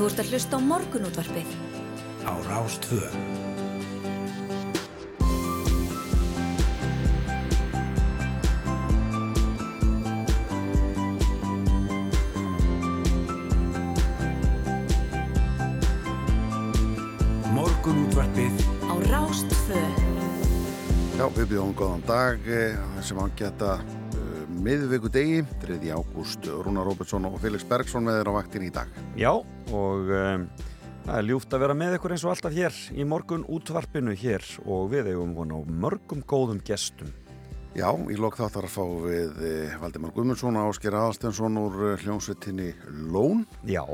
Þú ert að hlusta á morgunútvarpið. Á Rástvö. Morgunútvarpið Á Rástvö. Já, við bjóðum góðan dag eh, sem hann geta uh, miðvíku degi, 3. ágúst Rúnar Róbertsson og Felix Bergsson með þeirra vaktin í dag. Já, og um, það er ljúft að vera með ykkur eins og alltaf hér í morgun útvarpinu hér og við eigum von á mörgum góðum gestum. Já, í lok þáttar að fá við eh, Valdimar Guðmundsson og Ásker Aðalstensson úr eh, hljómsveitinni Lón. Já,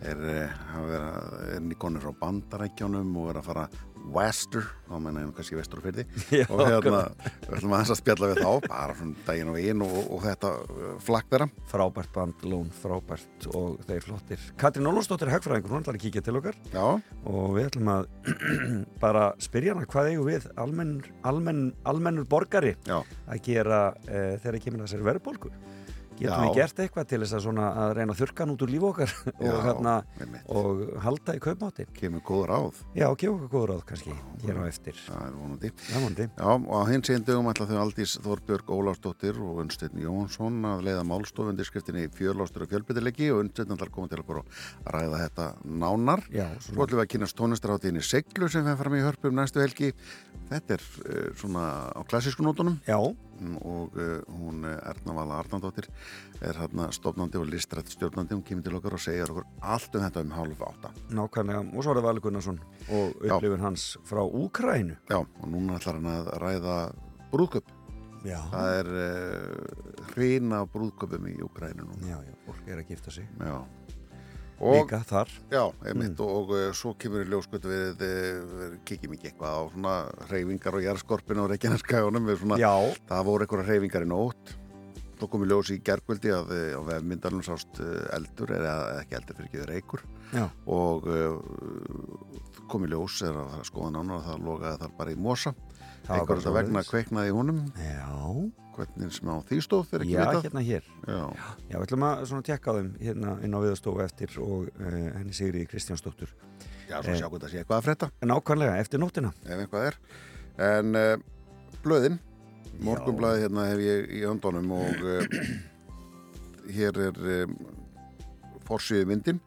Er, eh, vera- er nýkonir frá bandarækjánum og er að fara wester, þá menna ég kannski vestur fyrir Já, og hérna, við ætlum aðeins að spjalla við þá, bara svona daginn og veginn og, og þetta eh, flagg þeirra. frábært band, lón, frábært og þeir flottir. Katrín Ólafsdóttir Hagfræðingur, hún ætlar að kíkja til okkar Já, og við ætlum að bara spyrja hana hvað eigum við almennur, almenn, almennur borgari já, að gera uh, þegar kemur að þessari verðbólgu. Getum við gert eitthvað til þess að, að reyna að þurka hann út úr líf okkar og, hérna, og halda í kaupmáttin? kemur góð ráð, Já, okkur góður ráð kannski hér á eftir. það er vonandi. Jámandi. Já, og á hins einn dögum ætla þau Aldís Þorbjörg Ólafsdóttir og Unnsteinn Jónsson að leiða málstofundir skriftinni fjörlástur og fjölbyttilegi og Unnsteinn ætlar að koma til okkur og ræða þetta nánar. Já, Svo ætlum við að kynast tónlistaráttíðinni Seglu sem fyrir fram í hörpum næstu helgi. Þetta er uh, svona á klassísku nótunum Já, og uh, hún uh, Erna Vala Arnandóttir er hérna stofnandi og listrætt stjórnandi. Hún kemur til okkar og segir okkur allt um þetta um hálf átta. nákvæmlega. Og svo er það Valur Gunnarsson og Já. upplifun hans frá Úkrænu. Já, og núna ætlar hann að ræða brúðköp. Já. Það er uh, hreina brúðköpum í Ukrænu núna. Já, já, fólk er að gifta sig. Já. Og, Líka þar. Já, einmitt, og, og uh, svo kemur í ljóskut við, við kikjum ekki eitthvað á svona reyfingar og jarðskorpinu og Já, það voru einhverja reyfingar í nótt. Svo kom í ljós í gergvöldi að uh, á vefmyndarnum sást eldur eða ekki eldur fyrir ekki reykur. Já, og uh, kom í ljós eða það skoða nánar að það logaði þar bara í mosa þetta vegna kveiknaði í honum Já, hvernig sem á því stóð þegar ekki já, vitað hérna hér. Já, Já, við ætlum að svona tekka á þeim hérna inn á viðstofu eftir og uh, henni Sigri Kristjánsdóttur. já, svo Eh. sjá hvað það sé eitthvað að frétta Nákvæmlega, eftir nóttina. ef eitthvað er en uh, blöðin morgunblæði hérna hef ég í höndunum og uh, hér er um, forsýðu myndin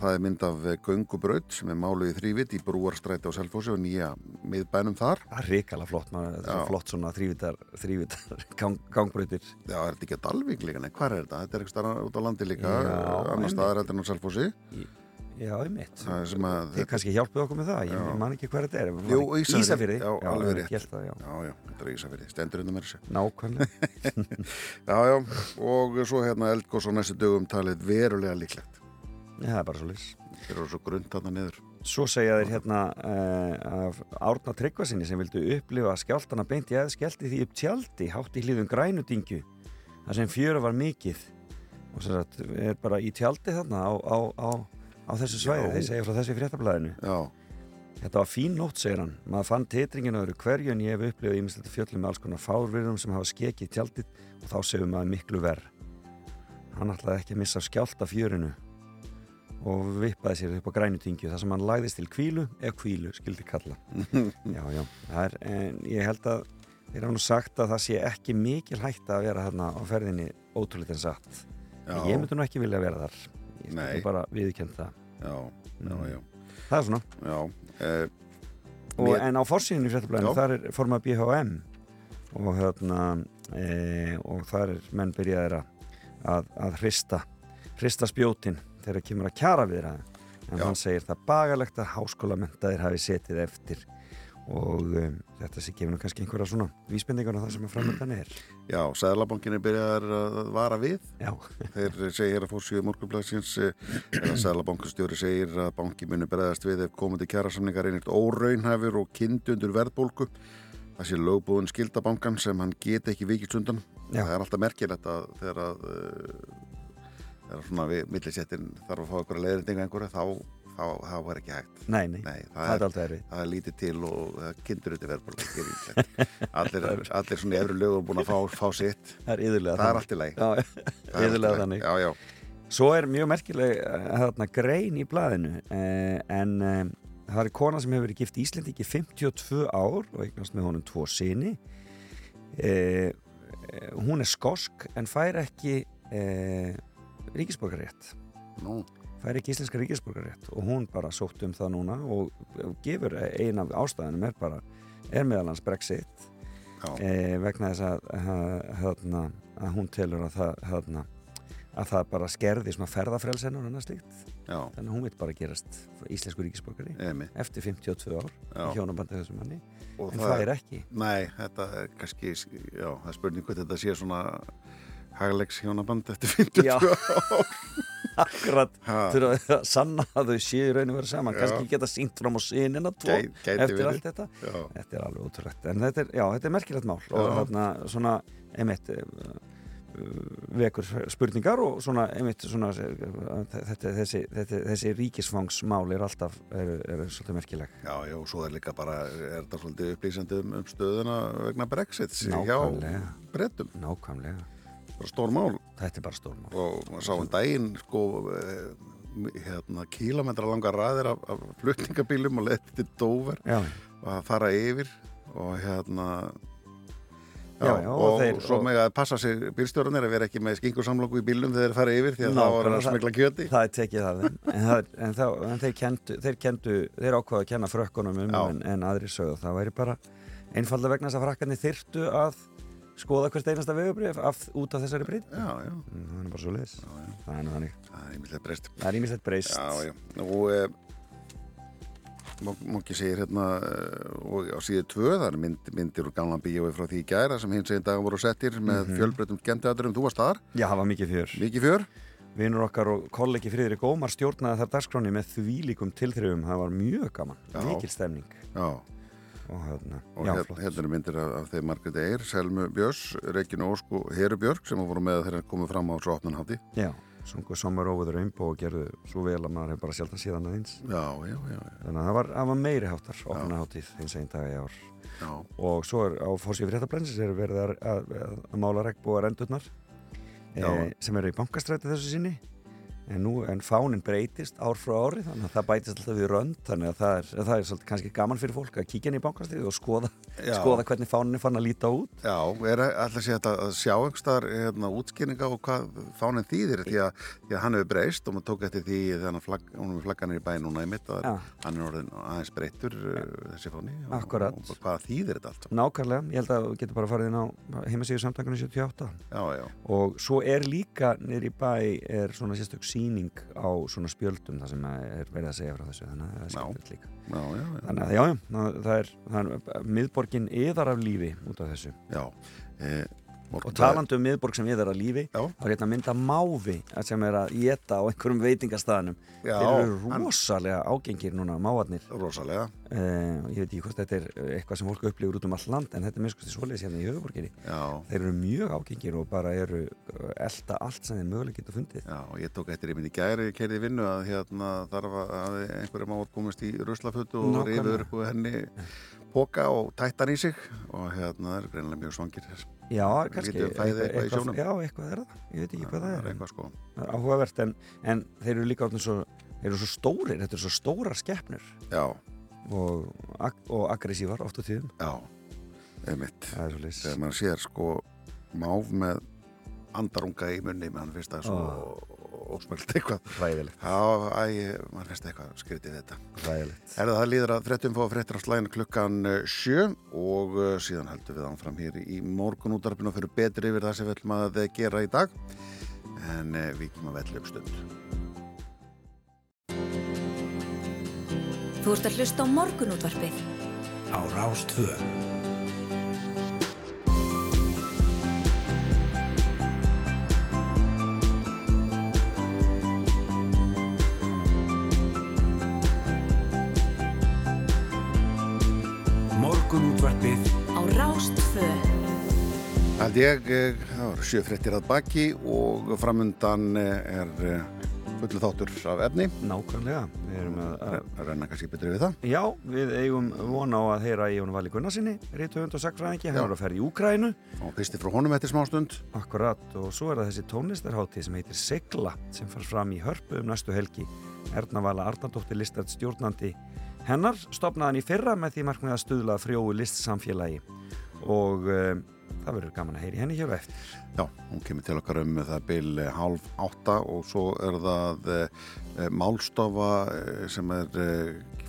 það er mynd af göngubraut sem er máluð í þrývit í brúarstræti á Selfossi og nýja miðbænum þar Það er ríkala flott, maður, er svo flott svona þrývitar, þrývitar gang, gangbrautir. já, er þetta ekki að Dalvík líka, nei, hvað er þetta? Þetta er ekki starra út á landi líka, annar staðar heldur en á Selfossi Já, ég mitt. það sem að Þið kannski hjálpuð okkur með það, ég man ekki hver þetta er. Jú. Ísafirði. Já, alveg rétt. það, já. já, já, þetta er Ísafirði, stendur undir mér þessu Nákvæmlega. já, já, og svo hérna eldgós á næstu dögum talið verulega líklegt það er bara svo lis. þeir eru svo grund þarna niður. Svo segja þeir hérna uh, af Árna Tryggvasinni sem vildu upplifa skjáltana beint í eða skellti því upp tjaldi hátt í hlýðum grænudingju þar sem fjöru var mikið. Og sem sagt er bara í tjaldi þarna á, á, á, á þessu svæði, þeir segja frá þessu fréttablaðinu. Þetta var fín nótt, segir hann. Maður fann titringin öðru hverju en ég hef upplifað ímestlega fjöllum með alls konar fárvirðum sem hafa skekið tjaldið og þá segum maður miklu verð hann ætlaði ekki að missa skjálta fjörinu og vippaði sér upp á grænutingju þar sem hann lagðist til kvílu ef kvílu skildi kalla. Já, já, er, en ég held að þeir hafa nú sagt að það sé ekki mikil hætta að vera þarna á ferðinni ótrúleitt en satt. Já, ég myndi nú ekki vilja vera þar. Ég myndi bara viðkjönd það. Já, já, já, það er svona. Já. Eh, og, en á forsýðinu í fréttablaðinu þar er formað BHM og hérna e, og þar er menn byrjaðir að, að, að hrista hrista spjótin þegar kemur að kjara við það en Já. hann segir það bagalegt að háskólamentaðir hafi setið eftir og um, þetta sé gefur nú kannski einhverja svona vísbendingar á það sem að framöndan er. Já, Sæðlabankin er byrjaðar að vara við. Já, þeir segir að fórsíðu morgunblæsins eða Sæðlabankastjóri segir að banki muni bregðast við ef komandi kjærasamningar einert óraunhæfur og kindundur verðbólku það sé lögbúðun skildabankan sem hann get ekki vikist undan. Það er alltaf merkilegt að þegar að uh, þegar svona við millisettin þarf að fá ykkur að leiðrindinga einhverja þá, þá, þá er ekki hægt. Nei, nei, Nei, það er aldrei erfið það er lítið til og það kindur þetta verðbólku allir, allir svona í efru lögum búin að fá, fá sitt. Það er yðurlega það er í já, Það er allt í yðurlega lagi. þannig. Já, já, Svo er mjög merkileg eh, grein í blaðinu eh, en eh, það er kona sem hefur verið gift Íslendingi 52 ár og eignast með honum tvo sinni hún er skosk en fær ekki eh, ríkisborgarétt Nú, fær ekki íslenska ríkisborgarétt og hún bara sótt um það núna og gefur ein af ástæðanum er bara er meðal hans Brexit eh, vegna þess að, að, að, að hún telur að það hérna, að það bara skerði svona ferðafrelsen og annað slíkt. Já, þannig að hún veit bara gerast íslensku ríkisborgari emi. eftir 52 ár í hjónabandi þessum manni. Og en það það er ekki. Nei, þetta er kannski, já, það er spurning hvað þetta sé svona hagleiks hjónaband eftir 50 Já. akkurat. Þurfa að sanna að þau séu raun og vera saman. Kannski geta sínt fram á sinina tvo Gæ- eftir verið. allt þetta. Já, þetta er alveg ótrúlegt. En þetta er, já, þetta er merkilegt mál og Já. þarna svona einmitt uh, uh, vekur spurningar og svona einmitt svona uh, þetta, þessi, þetta, þessi ríkisfangsmál er alltaf er, er svolítið merkileg. Já, já, og svo er líka bara, er þetta svolítið upplýsandi um, um stöðuna vegna Brexit hjá nákvæmlega, brettum, nákvæmlega stór mál. Þetta er bara stórmál og maður sá um daginn sko eh, hérna kílometra langar ræðir af, af flutningabílum og leti til Dover já, og að fara yfir og hérna já, Já, og og, þeir- svo með að passa sig bílstjórnir að vera ekki með skingursamlóku í bílum þegar þeir fara yfir því að þá var Nákvæmlega, að smikla kjöti. það er tekið þeim. En, það, en, þá, en þeir kendu þeir, kendu, þeir ákvaðu að kenna frökkunum um en, en aðri sögðu það væri bara einfalda vegna þess að frakkarnir þyrftu að skoða hvert einasta vegubrif af, út af þessari breyt já, já, það er bara svo leiðis það er þannig. Það er er ímislegt breyst. Og e, Móki segir hérna eh, og á síðu tvö, það er mynd, myndir úr gamlan bíói frá því í gæra sem hins eginn dagar voru settir með mm Mhm. fjölbreytum skemmteaturum, þú varst þar, Já, það var mikið fjör. mikið fjör? Vinur okkar og kollegi Friðrik Ómar stjórnaði þar dagskráni með þvílíkum tilþrifum. Það var mjög gaman, mikil stemning. já, Og hérna, og já, hér, flott. hérna eru myndir af, af þeim Margrét Eir, Selmu Björns, Regina Ósk og Heru Björk sem voru með þegar komið fram á svo opnunhátti Já, sungu Summer Over the Rainbow og gerðu svo vel að maður hefur bara sjaldan síðan aðeins. já, já, já, já, Þannig að það var, það var meiri háttar opna hátíð hins einn dag í ár. já. Og svo er á fórsíð fréttabrensis er verið að, að, að, mála regnbúar endurnar e, sem eru í bankastræti þessu sinni. En, nú, en fánin breytist ár frá ári þannig að það bætist alltaf við rönd þannig að það er, það er svolítið kannski gaman fyrir fólk að kíkja inn í bankastriði og skoða, Já. skoða hvernig fánin er fann að líta út. Já, er alltaf sé þetta að sjá einhverstaðar hérna, útskýringa og hvað fánin þýðir því að, því að hann hefur breyst og maður tók eftir því hann flagg, hún er flagganir í bæinn núna í mitt að Já. hann er orðin aðeins breyttur uh, þessi fáni. Og, og, hvað þýðir þetta allt Nákvæmlega, ég held að þú getur bara farið inn á heimasíðu samtakunni 78 Já, já, síning á svona spjöldum þar sem er verið að segja frá þessu þannig að það er skemmtilegt líka. Já, já, já, Þannig að já, já, það það er, er miðborgin yðar af lífi út af þessu. Já. Eh, og talandi um miðborg sem yðar af lífi Já. þá er hérna mynda mávi sem er að geta á einhverjum veitingastæðanum þeir eru rosalega ágengir núna, mávarnir. Rosalega, uh, ég veit ekki hvort þetta er eitthvað sem fólk upplifur út um all land en þetta er skoðið svoleiðis hérna í höfuborginni þeir eru mjög ágengir og bara eru uh, elda allt sem þeir mögulega geta fundið. Já, og ég tók eftir ég myndi gæri, ég kerði í vinnu að hérna þarf að að einhverja mátt komist í ruslafötu og úr henni póka og tættan í sig. Og hérna það er greinilega mjög svangir Já, kannski. eitthvað í sjónum. Já, eitthvað er það, ég veit ekki hvað það er en eitthvað sko. Er áhugavert en, en þeir eru líka svo, þeir eru svo stórir, þetta eru svo stórar skeppnur Já, og, og aggressívar oft á tíðum. Já, einmitt. Það er svo leys þegar maður sér sko máf með andarunga í munni mann finnst það svo ósmöld eitthvað. Ræðilegt, Já, æ, mann finnst eitthvað skrítið við þetta. Ræðilegt Er það líður að fréttum fá fréttir á slæðinu klukkan eh, sjö og eh, síðan heldum við ánfram hér í morgunútarpinu og fyrir betri yfir það sem við ætlum að eh, gera í dag. En við kemum að velja um stund. Þú ert að hlusta á morgunútvarpið. Á Rástvö. Hald ég, eh, það voru sjö fréttir að baki og framundan eh, er eh, fullu þáttur af efni. Nákvæmlega, við erum að, að að renna kannski betri við það. Já, við eigum von á að heyra í Jónu Vali Gunnarsinni, rítuhund og sagfræðingi, hann var að ferja í Úkrænu og pisti frá honum eftir smá stund Akkurat, og svo er það þessi tónlistarhátti sem heitir Sigla, sem far fram í hörpu um næstu helgi. Erna Vala Arnardóttir listart stjórnandi hennar, stopnaðan í fyrra með því markmið að stuðla frjóu listsamfélagi. Og það verður gaman að heyri henni hér á eftir. Já, hún kemur til okkar um það bil eh, hálf átta og svo er það e, málstofa sem er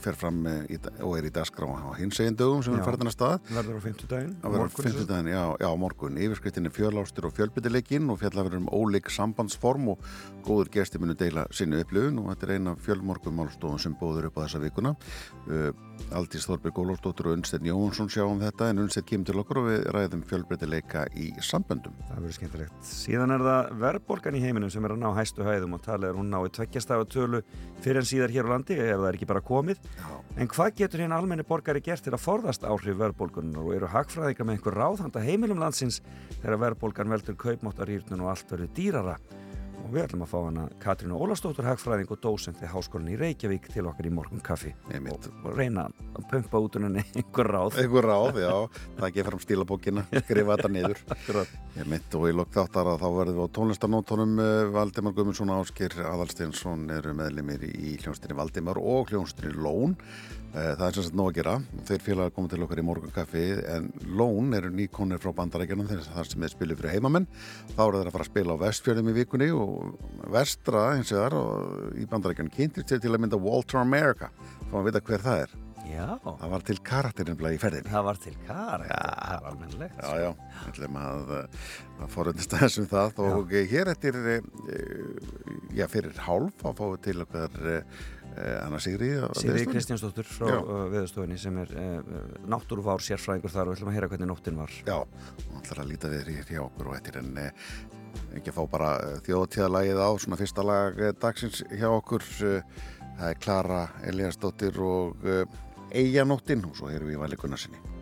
fer fram í, og er í dagskrá á hinsegin dögum sem Já. er ferðin að stað Verður á verður fimmtudaginn, já, já, morgun. Yfirskriftin er fjölástur og fjölbyttileikinn og fjalla verður um ólík sambandsform og góður gesti munu deila sinni upplifun og þetta er eina fjölmorgum málstofun sem bóður upp á þessa vikuna. Uh, Aldís Þorberg Ólafsdóttur og Unnstedt Jóhansson sjá um þetta en Unnstedt kemur til okkur og við ræðum fjölbyttileika í samböndum. Það verður skemmtilegt. Síðan er það verðborgan í heiminum sem er að ná hæstu hæðum og talið er hún nái tveggjastafa tölu fyrir en síðar hér á landi ef það er ekki bara komið. En hvað getur hérna almenni borgari gert til að forðast áhrif verðbólgunar og eru hagfræðingar með einhver ráðhanda heimilum landsins þegar verðbólgan veldur kaupmáttarýrnun og allt verður dýrara? Og við ætlum að fá hana Katrínu Ólastóttur hagfræðing og dósent við Háskólan í Reykjavík til okkar í morgun kaffi og, reyna að pumpa út úr henni einhver ráð. Einhver ráð, já, það ekki fram stílabókina, skrifa þetta niður. Ég mitt og í lok þáttar að þá verðum við á tónlistarnótonum uh, Valdimar Guðmundsson Áskir Aðalsteinsson eru meðlimir í hljónstinni Valdimar og hljónstinni Lón. Uh, það er sagt nóg að gera. Þeir félagar komið til okkar í morgunkaffi en Lón eru nýkonir frá bandarækjunum þar sem þeir spilu fyrir heimamenn. Þá eru þeir að fara að spila á vestfjörðum í vikunni og vestra eins og þar og í bandarækjunum kynntist til að mynda Walter America. Fá að vita hver það er. Já, Það var til karakterinn í ferðinni. það var til kar, það er almennilegt. Já, já, við ætlum að, að forundist aðeins um það og já. hér eftir, eh, já, fyrir hálf að fáum við til okkar eh, Anna Sigri Sigri Kristjánsdóttur frá Já. uh, veðustofinni sem er uh, náttúruvár sérfræðingur þar og við ætlum að heyra hvernig nóttin var. Já, hún ætlar að líta við hér hjá okkur og eftir en eh, ekki að fá bara þjóðtíðalagið á svona fyrsta lag eh, dagsins hjá okkur eh, það er Klara Eliasdóttir og Eyjanóttin og svo erum við í Vali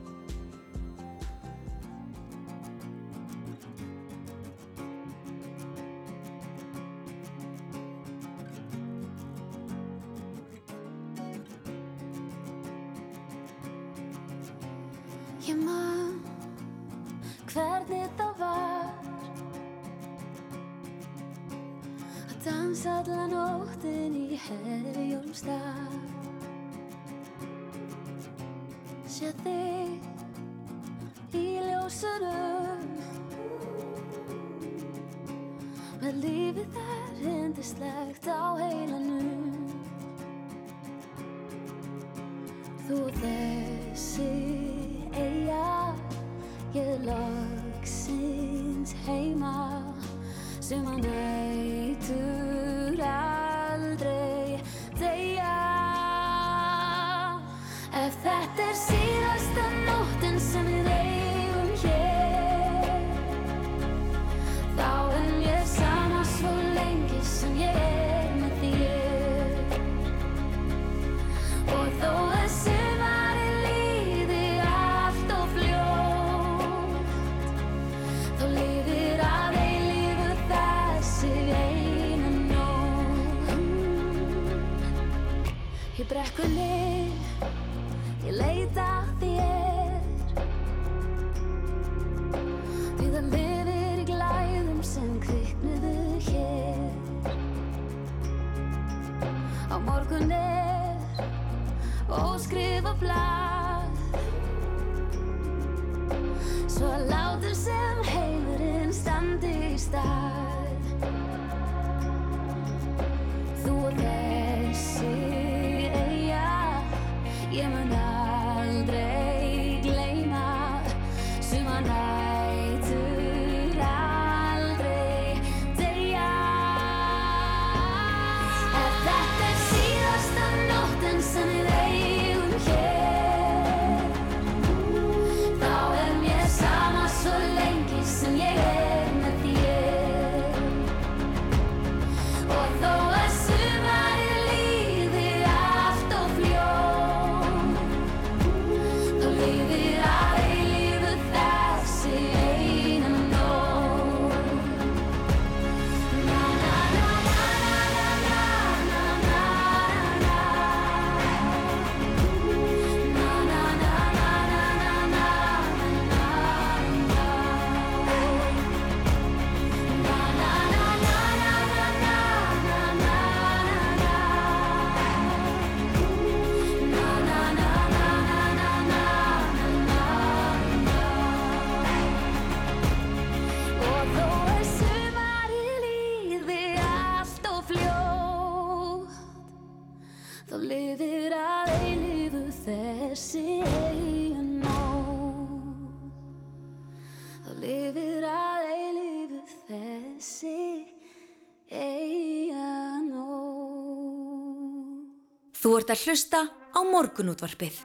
ert að hlusta á morgunútvarpið.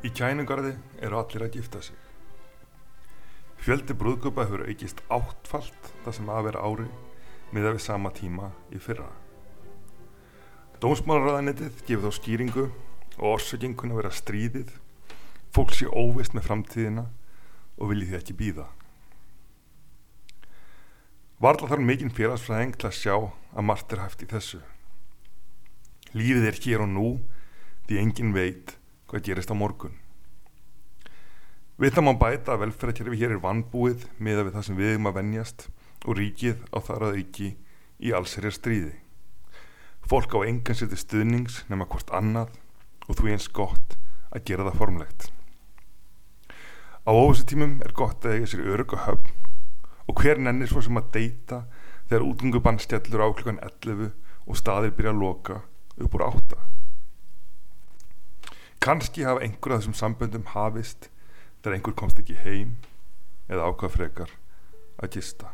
Í kænugarði eru allir að gifta sig. Fjöldi brúðköpa hefur aukist áttfalt það sem að vera ári miða við sama tíma í fyrra. Dómsmálaráðanetið gefur þá skýringu og orsöking kunna vera stríðið, fólk sé óvist með framtíðina og vilji því ekki býða. Varla þarf mikinn félagsfræðing til að sjá að margt er hæft í þessu. Lífið er hér og nú því engin veit hvað gerist á morgun. Við það má bæta að velferðarkerfi hér er vannbúið miða við það sem við erum að venjast og ríkið á þar að auki í allserjar stríði. Fólk á engan seti stuðnings nema hvort annað og þú eins gott að gera það formlegt. Á óvissutímum er gott að eiga sér örug og höfn og hver nennir svo sem að deyta þegar útgöngubann stjallur á klukkan 11 og staðir byrja að loka upp úr átta. Kanski hafa einhver af þessum samböndum hafist þegar einhver komst ekki heim eða ákvað frekar að gista.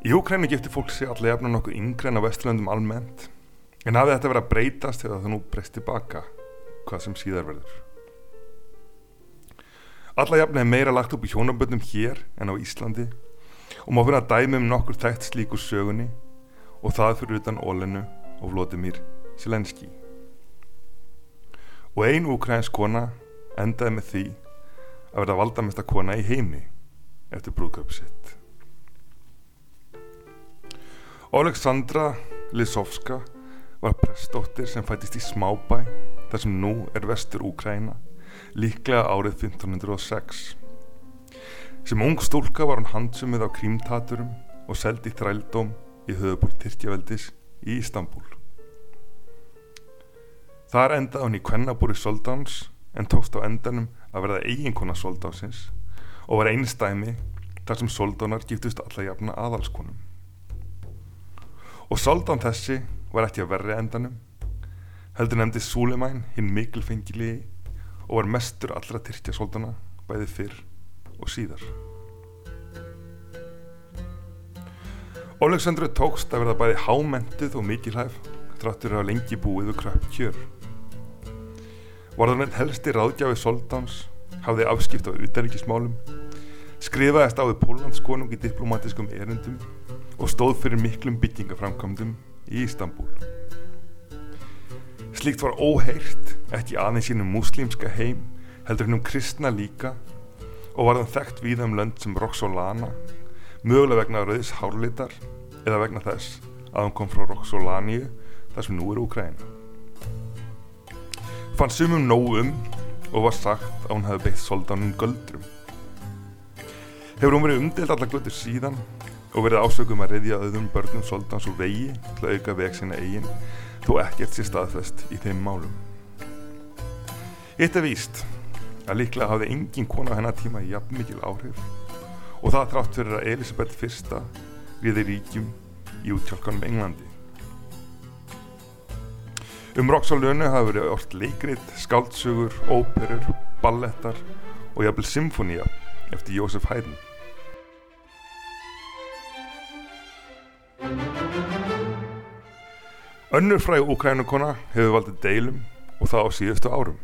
Í Úkrænu gifti fólk sig allega jafna nokkuð yngre en á Vesturlandum almennt en hafði þetta verið að breytast þegar það nú breyst tilbaka hvað sem síðar verður. Alla jafna er meira lagt upp í hjónaböndum hér en á Íslandi og má finna dæmi um nokkur þekkt slíkur sögunni og það fyrir utan Ólenu og Vlodimir Silenski. Og ein úkrænsk kona endaði með því að verða valdamesta kona í heimi eftir brúðköp sitt. Oleksandra Lisovska var prestóttir sem fættist í Smábæ þar sem nú er vestur Úkræna líklega árið 1506. Sem ung stúlka var hann handsumið á krímtaturum og seldi þrældóm í höfuból Tyrkjaveldis í Ístanbúl. Þar endaði hann í kvennabúri Soldáns en tókst á endanum að verða eiginkona Soldásins og var einstæmi þar sem Soldánar giftust alla jafna aðalskonum. Og Soldán þessi var ekki að verri endanum, heldur nefndi Súlemæn hinn mikilfengilegi og var mestur allra Tyrkja Soldana bæði fyrr og síðar. Oleksandru tókst að verða bæði hámentuð og mikilhæf þráttur að lengi búið og kröpp kjör. Varðan einn helsti ráðgjafi Soldáns hafði afskipt á utanríkismálum, skrifaðist á við Pólandskonung í diplomatiskum erindum og stóð fyrir miklum byggingaframkvæmdum í Ístanbúl. Slíkt var óheirt, ekki aðeins sínum múslímska heim, heldur hennum kristna líka og var þann þekkt víða um lönd sem Roxolana, mögulega vegna rauðis hárlitar eða vegna þess að hann kom frá Roxolaníu þar sem nú er Úkræna. Fann sumum nóg um og var sagt að hún hefði beitt soldánum göldrum. Hefur hún verið umdelt allar glötur síðan og verið ásökum að reyðja öðrum börnum soldáns úr vegi til að auka veg sinna eigin þó ekkert sé staðfest í þeim málum. Eitt er víst að líklega hafði engin kona hennar tíma jafn mikil áhrif og það þrátt fyrir að Elisabeth I riði ríkjum í útjálkanum Englandi. Um Roxalönu hafa verið orð leikrit, skáldsögur, óperur, ballettar og jafnvel symfónía eftir Jósef Haydn. Önnur fræg úkrænukona hefur valdið deilum og það á síðustu árum.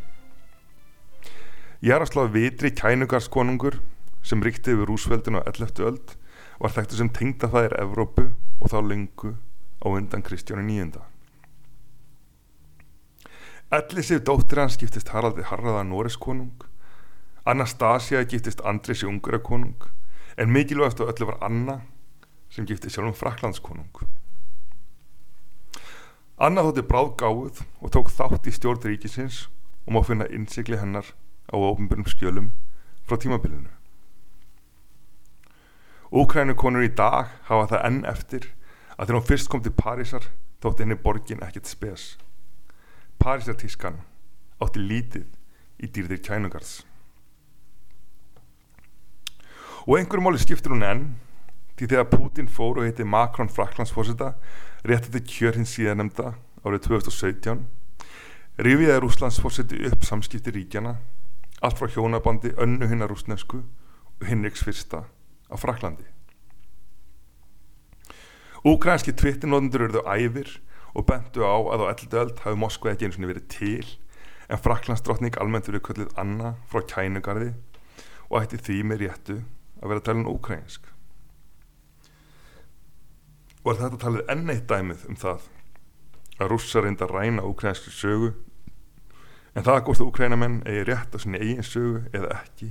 Jaroslav Vitri kænugarskonungur sem ríkti yfir Rúsveldin á 11. öld var þekktu sem tengda það er Evrópu og þá lengu á undan Kristjáni nýjunda. Ellisif dóttir hans giftist Haraldi Harraða Noreskonung, Anastasia giftist Andrisi Ungarakonung en mikilvægast á öllu var Anna sem giftist sjálfum Fraklandskonung. Anna þótti bráð gáð og tók þátt í stjórn ríkisins og má finna innsikli hennar á ofnbjörnum skjölum frá tímabilinu. Úkrænukonur í dag hafa það enn eftir að þegar hún fyrst kom til Parísar þótti henni borgin ekkert spes. Parísartískan átti lítið í dýrðir kænugarðs. Og einhverjum máli skiptir hún enn því þegar Putin fór og heiti Macron Fraklandsforsita rétti til kjör hins síðanemda árið 2017 rifiði Rúslandsforsiti upp samskipti ríkjana allt frá hjónabandi önnu hinnar rúsnesku og Hinriks fyrsta á Fraklandi. Úkrænski tvittinóðundur eruðu æfir og bentu á að á eldu öld hafi Moskva ekki eins og verið til en Fraklandsdrottning almennt verið köllið Anna frá kænugarði og ætti því með réttu að vera um úkrænsk. Og er þetta talið enn eitt dæmið um það að rússar reynda að ræna úkrænskri sögu? En það að góðst úkrænamenn eigi rétt á sinni eigin sögu eða ekki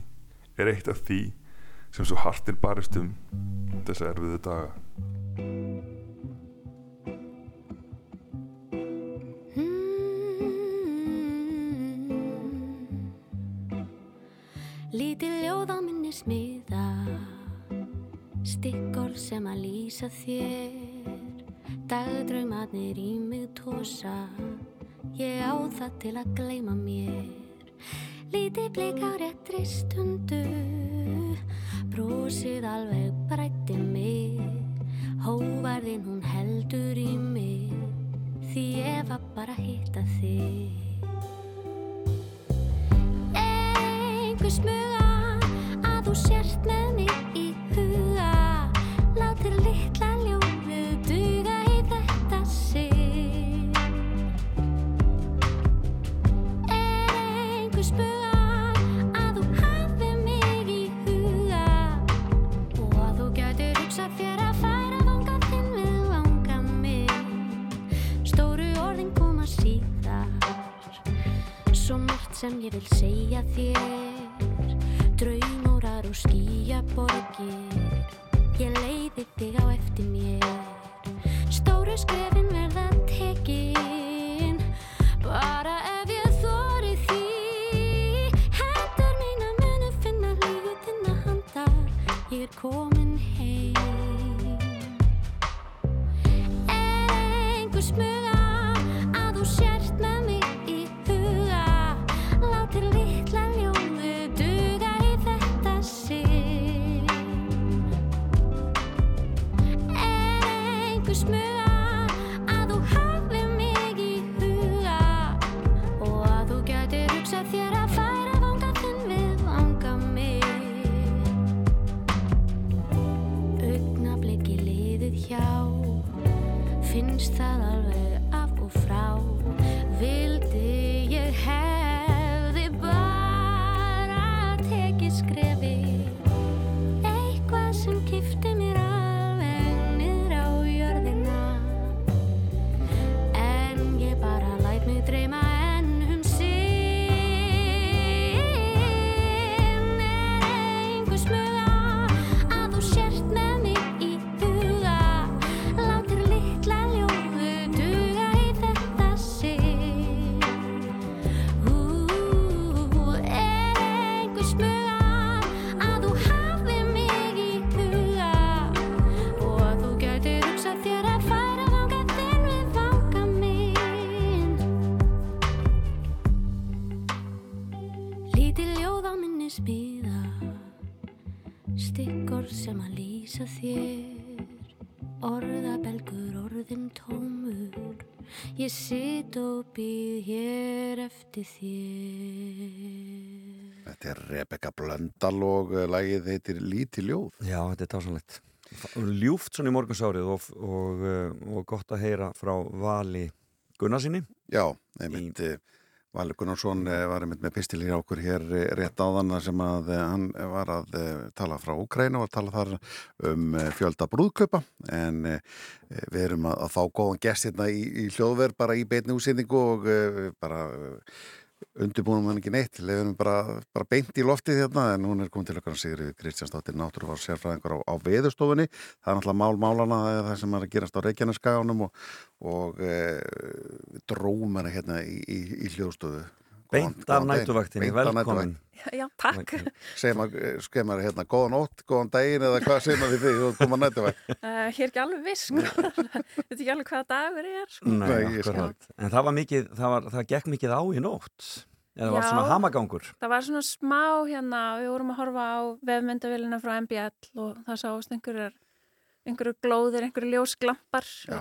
er eitt af því sem svo hartir barist um þessa erfiðu daga. Lítið ljóð á minni smiða Stikkor sem að lýsa þér. Dagdraumarnir í mig tósa Ég á það til að gleyma mér. Lítið bleik á réttri stundu. Brósið alveg brætti mig. Hóvarðin hún heldur í mig. Því ég var bara að hitta þig. Einhver smuga að þú sért með mig í huga sem ég vil segja þér. Draumórar og skýjaborgir Ég leiði þig á eftir mér. Stóru skrefin verða tekin. Bara ef ég þóri því. Hendur mína munu finna lífið þinna handa. Ég er komin heim. Er einhver smuga lýsa þér Orðabelgur orðin tómur Ég sit og býð hér eftir þér Þetta er Rebecca Blöndal og uh, lagið heitir Líti ljóð. Já, þetta er dásanlegt. Ljúft svona í morgunsárið og, og, uh, og gott að heyra frá Vali Gunnarsinni. Já, einmitt eh, Valur Gunnarsson eh, var með pistilir hjá okkur hér eh, rétt áðan sem að eh, hann var að tala frá Úkræna og tala þar um fjölda brúðkaupa. En við erum að, að fá góðan gest hérna í, í hljóðverð bara í beitni útsendingu og bara eh, undirbúnum hann ekki neitt leiðum bara, bara beint í loftið hérna en hún er komið til okkar Sigri Kristjánsdóttir náttúruvar sérfræðingar á, á veðurstofunni. Það er náttúrulega mál málana það sem er að gerast á Reykjaneskaganum og, og e, dróum hana hérna í, í, í hljóðstofu Beint af nætuvaktinni, velkomin. Já, takk. Segir maður, maður hérna, góðan nótt, góðan daginn eða hvað segir maður því því þú koma nættuvæk? Uh, hér er ekki alveg viss, sko. Þetta ekki alveg hvaða dagur er, sko. Nei, Nei, ég skil. akkurat. En það var mikið, það, var, það gekk mikið á í nótt. Eða var Já. svona hamagangur. Það var svona smá hérna, við vorum að horfa á vefmyndavélina frá MBL og það sáast einhverjar, einhverju glóðir, einhverju ljósglampar. Já,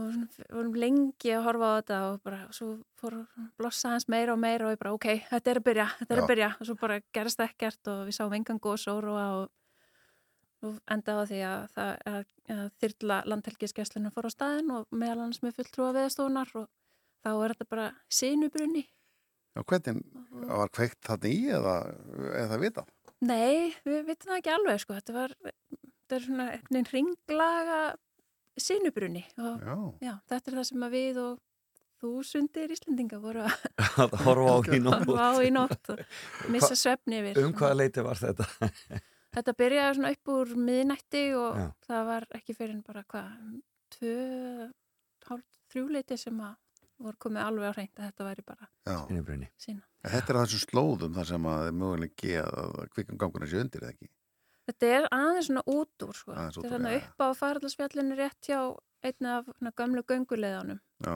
Og við vorum lengi að horfa á þetta og bara, svo fór blossa hans meira og meira og ég bara, ok, þetta er að byrja, þetta er Já. að byrja. Og svo bara gerist ekkert og við sáum engan góð sóróa og, og endaði á því að, það, að, að þyrla landhelgiskesslinu fór á staðin og meðal annars með fulltrúa veðstofunar og þá er þetta bara sinubrunni. já hvernig var kveikt þarna í eða, eða vitað? Nei, við vitum það ekki alveg sko, þetta var, þetta er svona veginn ringlaga sinubrunni og Já, já, þetta er það sem að við og þúsundir Íslendinga voru að horfa á í nótt. á í nótt og missa svefni yfir. Um hvaða leiti var þetta? Þetta byrjaði svona upp úr miðnætti og Já. það var ekki fyrir en bara hvað, tvö, hálf, þrjúleiti sem að voru komið alveg á hreint að þetta væri bara. En Þetta er á þessum slóðum þar sem að er möguleiki að kvikum ganguna sé undir eða ekki? Þetta er aðeins svona út úr sko. Þetta er svona já. upp á faraldarsfjallinu rétt hjá einni af gönguleiðanum. Já,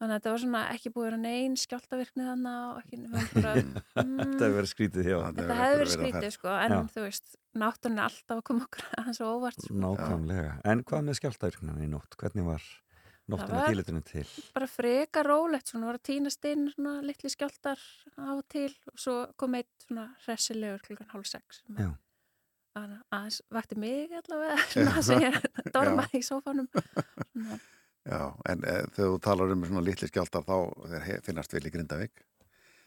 Þannig að þetta var svona ekki búið að vera neinn skjáltavirkni þannig og bara, Þetta mm, hefur verið skrítið hjá. Það þetta hefur hefði verið skrítið sko en Já. þú veist, náttúrun er alltaf að koma okkur aðeins og óvart sko. Nákvæmlega. En hvað með skjáltavirknan í nótt? Hvernig var nóttina var- tílitinu til? bara freka rólegt, svona var að týnast inn svona litli skjáltar á og til og svo kom eitt svona hressilegur klukkan hálf sex Já. Að- aðeins vakti mig allavega að segja dorma í sófanum. Já, en e, þegar þú talar um svona litli skjáltar þá finnast vel í Grindavík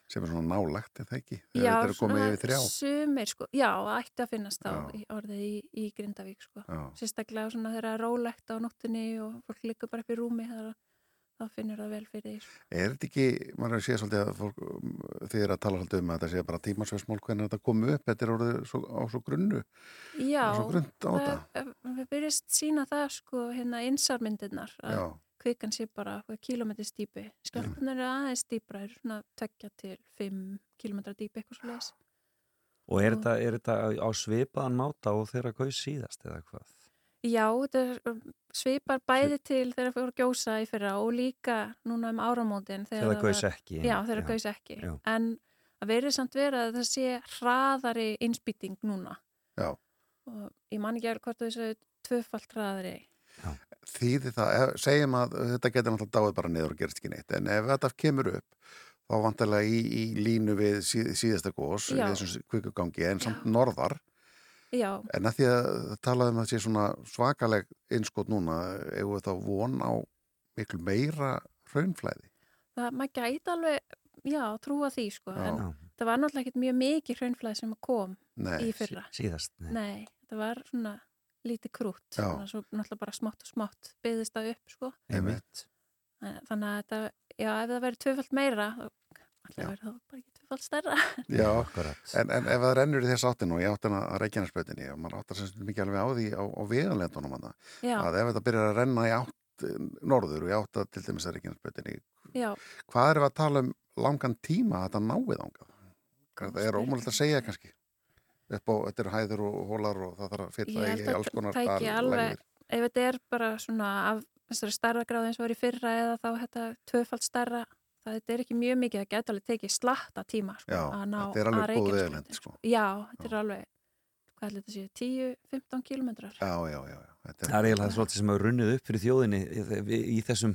sem er svona nálagt, er það ekki? Þegar já, þetta er komið yfir þrjá. sumir sko, já, ætti að finnast þá Já. í orðið í, í Grindavík sko. Sérstaklega svona þegar það er rólegt á nóttunni og fólk liggur bara upp í rúmi þar, þá finnur það vel fyrir því er þetta ekki, maður er að sé svolítið að fólk, þið er að tala svolítið um að þetta sé bara tímasveismál hvernig þetta komu upp, þetta er orðið svo, á svo grunnu, Já, á svo grunnt á þetta. það, við byrjast sína það sko hérna insarmyndirnar að Já, kvikan sé bara kilometri stýpi skjálftunar er aðeins stýpra er svona tvekja til 5 kilometra dýpi eitthvað svo leiðis Og er þetta, er þetta á- á svipaðan máta og þeirra gauð síðast eða hvað? Já, þetta er, um, svipar bæði til þegar það fór að gjósa í fyrra og líka núna um áramótin Þegar það gauðs var- ekki. Já, þegar það gauðs ekki já. en það verður samt verið að það sé hraðari innspýting núna já. og ég man ekki alveg hvort þessu tvöfalt hraðari Þýði það, ef- segjum að þetta getur náttúrulega dáið bara niður og gerist ekki neitt, en ef þetta kemur upp, þá vantarlega í, í línu við síð, síðasta gós, Já. þessum kvikugangi, en samt norðar, Já, en að því að talaðum að það sé svona svakaleg innskot núna, eigum við þá von á miklu meira hraunflæði. það maður gæti alveg já, trúa því sko Já. en það var náttúrulega ekkert mjög mikið hraunflæði sem kom Nei, í fyrra síðast. Nei. Nei, það var svona lítið krútt Já. svona, svo náttúrulega bara smátt og smátt byggðist það upp sko Einmitt. Þannig að þetta, já, ef það verið tvöfalt meira þá alltaf verið það bara ekki tvöfalt stærra. Já, Akkurat. en, en ef það rennur í þess áttin og ég átti hana að reikjarnarsbreytinni og maður áttar sem sagt mikið alveg á því á, á já, að ef þetta byrjar að renna í átt eh, norður og í átt að til dæmis að reikjarnarsbreytinni, já, hvað erum við að tala um langan tíma að þetta náið ángað? Það er ómulegt að segja kannski? Upp á, þetta eru hæður og hólar og það þarf að fylla Ég í held að alls konar alveg- ef þetta er bara svona af þessari stærra gráð eins og var í fyrra eða þá þetta tvöfalt stærra það er ekki mjög mikið, það geta alveg tekið slatta tíma sko, Já, að ná þetta er alveg að góð Reykjanesbrautin, vegalend, sko. Já, þetta er alveg hvað ætli þetta sé, 10-15 kilometrar Já, já, já, já. Það er eiginlega svolítið sem hefur runnið upp fyrir þjóðinni í, í, þessum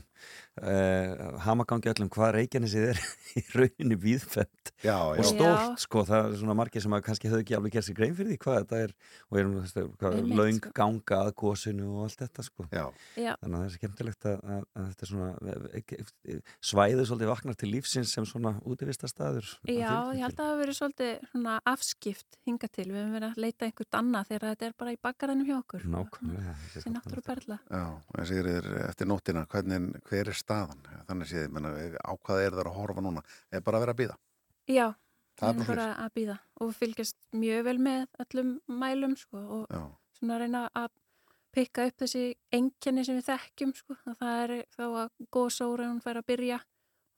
uh, hamagangi öllum hvað Reykjanesið er í rauninni víðfætt Já, og stórt sko, það er svona margir sem að kannski höfðu ekki alveg gert sér grein fyrir því hvað þetta er og erum laung sko. ganga að gósinu og allt þetta sko. Já, Já, þannig að það er skemmtilegt að, að, að þetta er svona svæðið svolítið vaknar til lífsins sem svona útivistastæður Já, ég held að það hafi verið svolítið svona afskipt hinga til. Við höfum verið að leita einhvert annað þegar þetta er bara í bakgarðanum hjá okkur. Nákvæmlega þessi Þessi náttúru perla. já, en segir eftir nóttina, hvernig, hver er staðan? Þannig séð, á hvað er það að horfa núna? Er bara að vera að býða? Já, Það er bara að býða og fylgjast mjög vel með öllum mælum sko og Já, svona reyna að pikka upp þessi enkenni sem við þekkjum sko. Það er þá að góðsóra hún fær að byrja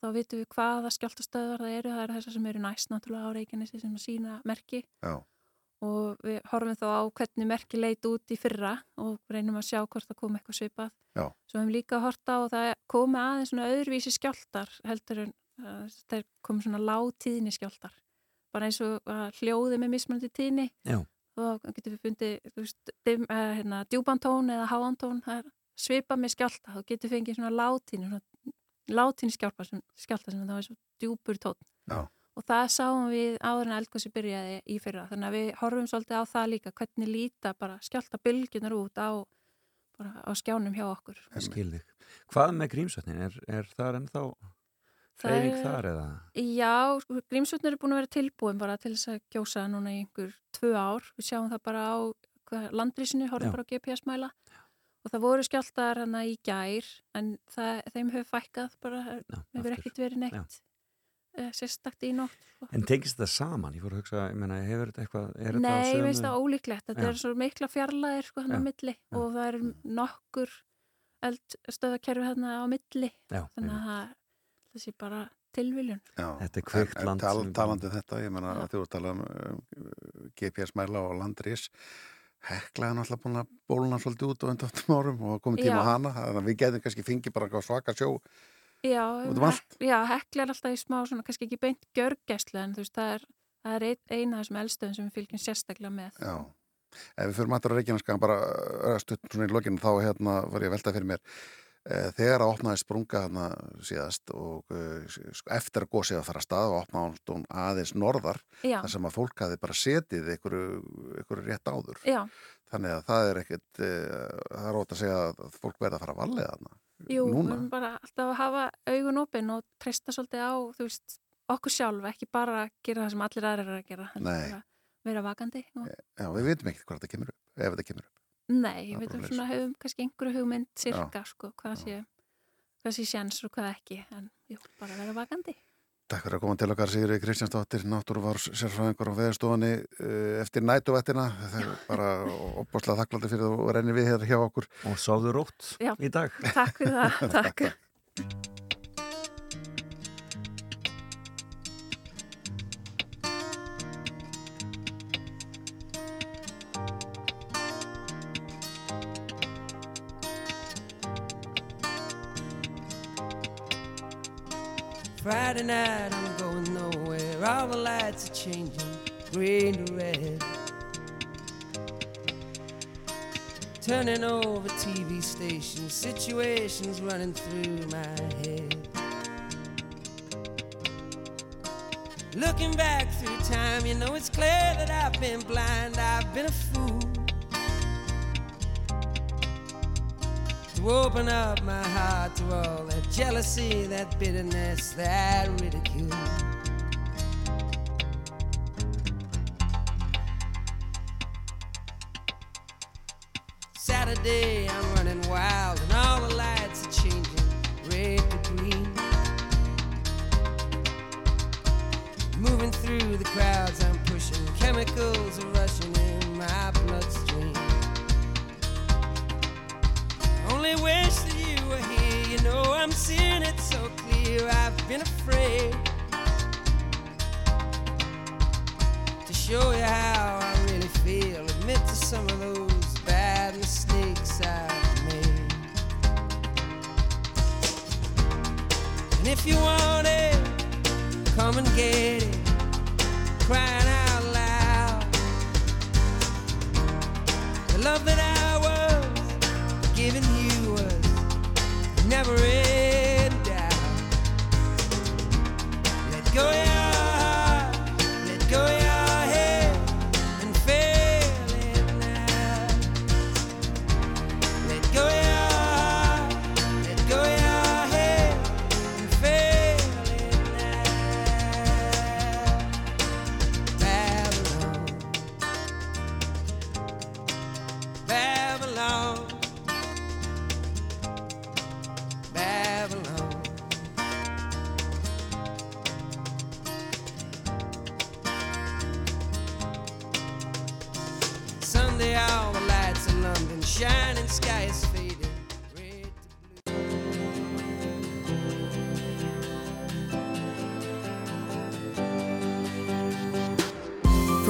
þá vitum við hvaða skjáltastöðar það eru, það eru þessar sem eru næst náttúrulega á Reykjanesi sem sína merki Já, og við horfum þá á hvernig merki leit út í fyrra og reynum að sjá hvort það kom eitthvað svipað. Já. Svo hefum líka hort á og það komi aðeins svona öðruvísi skjáltar heldur en uh, þeir komi svona látíðni skjáltar. Bara eins og uh, hljóði með mismunandi tíðni Já. og þá getum við fundið veist, dim, uh, hérna, djúbantón eða háantón, það svipað með skjálta, þá getum við fengið svona látíðni, svona látíðni skjálta sem, skjálta sem það var svo djúpur tón. Já. Og það sáum við áður en eldgósi byrjaði í fyrra. Þannig að við horfum svolítið á það líka, hvernig líta bara skjálta bylgjunar út á, bara á skjánum hjá okkur. skilðið. Hvað með grímsvötnin? Er, er það ennþá freyðing er- þar eða? Já, sko, Grímsvötnir er búin að vera tilbúin bara til þess að gjósa núna í einhver tvö ár. Við sjáum það bara á landrísinu, horfum Já. bara á GPS-mæla. Og það voru skjáltar hana í gær, en það, þeim hefur fækkað bara, Já, hefur ekkert verið neitt uh, sérstakt í nótt. sko. En tengist þetta saman? Ég fór að hugsa, ég meina, hefur þetta eitthvað, er þetta á Nei, sömu? ég veist það ólíklegt. Þetta Já. er svo mikla fjarlæðir sko hann á Já, milli já. og það eru nokkur eldstöðakerfi hérna á milli. Já, Þannig að það það sé bara tilviljun. já. Þetta er en land tal, talandi um þetta, ég menna að þú ert talað um uh, GPS-mæla og landrís Hekla er náttúrulega búin að bóluna svolítið út á undantum árum og komið tíma Já. á hana þannig að við getum kannski fengið bara eitthvað svaka sjó Já, um allt? já, hekla er alltaf í smá svona, kannski ekki beint gjörgæslu en þú veist, það er, það er ein, eina af þessum eldstöðum sem við fylgjum sérstaklega með. Já, ef við fyrir matur á Reykjaneska bara stutt svona í lokinu þá hérna var ég að velta fyrir mér. Eh, þegar að opnaði sprunga hérna síðast og eh, eftir að gósið að fara að stað og opnaði hún aðeins norðar Já, þar sem að fólk hafi bara setið einhverju, einhverju rétt áður. Já, þannig að það er eh, það er ótt að segja að fólk verða að fara að vallega þarna jú, við núna? erum bara alltaf að hafa augun opinn og treysta svolítið á, veist, okkur sjálf, ekki bara gera það sem allir aðrir eru að gera, bara vera vakandi. Og, Já, við veitum ekkert hvað þetta kemur upp ef þetta kemur upp. Nei, er við veitum svona, höfum kannski einhverju hugmynd cirka, sko, hvað sé, hvað sé sjans og hvað ekki, en jú, bara vera vakandi. Takk fyrir að koma til okkar Sigri Kristjánsdóttir, náttúruvars sérfræðingur á veðurstofunni uh, eftir nætuvættina. Það er bara opbáslega þakklandi fyrir að renni við hér hjá okkur. Og sáðu rótt í dag. Takk fyrir það, takk. Friday night, I'm going nowhere. All the lights are changing, green to red. Turning over TV stations, situations running through my head. Looking back through time, you know it's clear that I've been blind, I've been a fool. To open up my heart to all that jealousy, that bitterness, that ridicule. Saturday,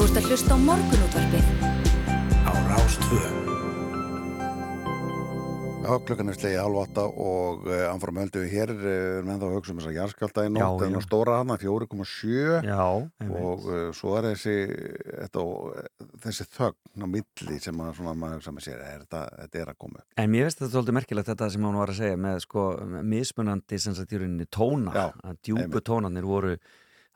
Þú ert að hlusta á morgunútvarpið á Rástvö. Já, klukkan er slegið halv átta og uh, anfram höldu við hér uh, með þá að hugsa um þess að jarðskjálta í nótt en á stóra hana 4,7 Já, einmitt. og uh, svo er þessi þetta, þessi þögn á milli sem að svona maður með sér er þetta, þetta er að koma upp. En mér finnst þetta svolítið merkilegt þetta sem hún var að segja með sko mismunandi sem sagt í rauninni tóna Já, að djúpu einmitt. tónarnir voru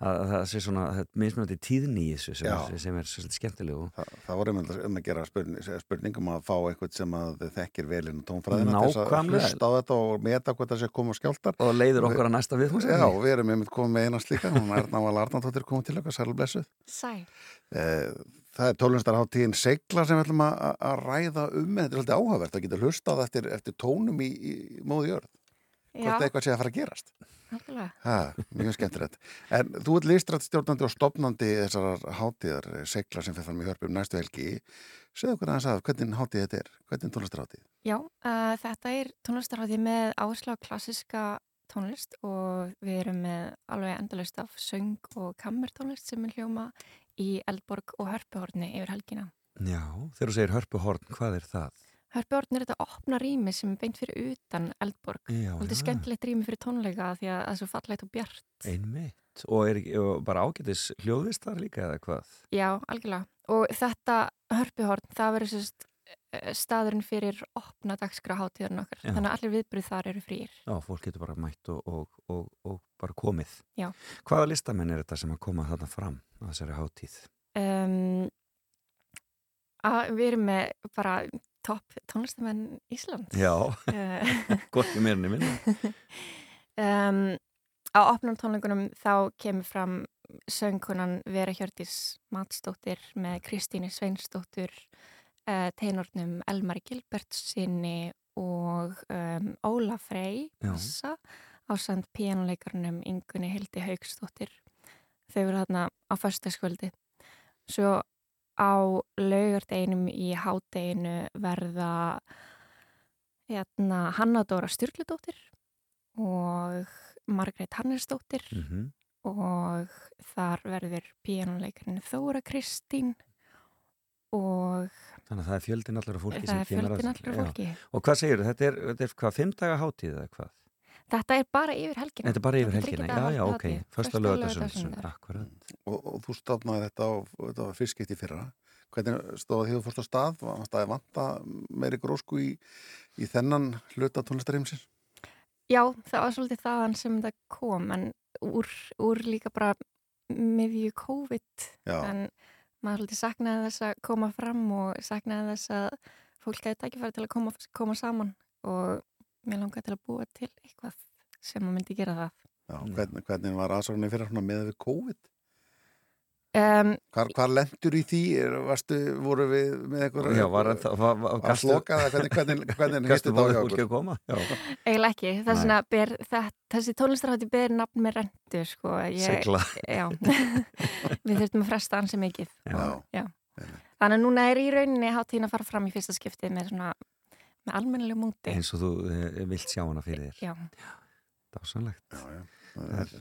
að, að það sé svona mismunandi tíðni í þessu sem, er, sem er svolítið skemmtilegu Þa, það voru um, um að gera spurning, spurningum að fá eitthvað sem að þekkir vel inn á tónfræðina til þess að Nákvæmlega. hlusta á þetta og meta hvað það sé koma skjáltar. og leiður okkur að næsta við Já, við erum einmitt komið með einast líka, hún er náttúrulega Arnardóttir komið til okkar, sæl blessuð. Sæ. Eh, Það er tólunstarháttíðin Segla sem við ætlum að, ræða um þetta er svolítið áhugavert að geta hlustað eftir, eftir tónum í, í móði jörð hvort eitthvað sé að fara að gerast. Ha, mjög skemmtilegt. En þú ert listrætt stjórnandi og stopnandi þessar hátíðar eh, Segla sem fyrir fram í hörpum næstu helgi. Segðu okkur aðeins að hvernig hátíð þetta er? Hvernig tólunstarháttíð Já, uh, þetta er tónlistarhátti með áherslu á klassiska tónlist og við erum með alveg endalist af söng og kammertónlist sem er hljóma í Eldborg og Hörpuhorni yfir helgina. Já, þegar þú segir hörpuhorn, hvað er það? Hörpuhorn er þetta opna rými sem er beint fyrir utan Eldborg. Já, Þetta er skemmtilegt rými fyrir tónleika því að það er svo fallegt og bjart. Einmitt. Og er og bara ágætis hljóðvist þar líka eða hvað? Já, algjörlega. Og þetta hörpuhorn, það verður sérst staðurinn fyrir opna dagskrá hátíðarinn okkar. Já. Þannig að allir viðbröð þar eru frýr. Já, fólk getur bara mætt og, og, og, og bara komið. Já. Hvaða listamenn er þetta sem að koma þarna fram á þessari hátíð? Um, að við erum með bara topp tónlistamenn Íslands. Já, Eh, gott í mérinni minna. um, á opnum tónleikunum þá kemur fram söngkunan Vera Hjördís Matsdóttir með Kristíni Sveinsdóttur, uh, teinornum Elmari Gilbertsinni og um, Óla Frey á samt píanuleikarnum Ingunni Hildi Haugsdóttir. Þau eru þarna á föstaskvöldi. Svo á laugardeginum í hádeginu verða hérna, Hanna Dóra Sturludóttir og Margrét Hannesdóttir Mm og þar verður píanuleikarinn Þóra Kristín og Þannig að það er fjöldin allar af fólki það sem er kemur fjöldin að- allra Já. fólki. Og hvað segir þetta? Er, þetta er hvað, fimm daga hátíð eða hvað? Þetta er bara yfir helgina. Þetta er bara yfir helgina, já, já, ok. Första laugardagssunnudagur. akkurat. og, og þú stofnaði þetta og þetta var fyrst skipt í fyrra hvernig stóð því þú fórst á stað var staði vanta meiri grósku í, í þennan hluta tónlistarimsins Já, það var svolítið þaðan sem það kom en úr, úr líka bara miðju COVID Já. en maður svolítið saknaði þess að koma fram og saknaði þess að fólk hefði tækifæri til að koma, koma saman og mér langaði til að búa til eitthvað sem að myndi gera það. Já, hvernig, hvernig var aðsóknin fyrir svona með við COVID Um, hvar, hvar lendur í því Er- varstu, voru við með eitthvað Já, var var, var, að sloka það, hvernig, hvernig, hvernig Gastu hittu þetta á bóðið hjá okkur að koma? Já, eiginlega ekki, vegna ber það, þessi tónlistarhátti ber nafn með rendu sko. Ég-. Já, við þurftum að fresta ansi mikið. Já. Þannig að núna er í rauninni hátíðin að fara fram í fyrsta skipti með svona, með almennilegu múti. eins og þú eh, vilt sjá hana fyrir þér. Já, Dásanlegt.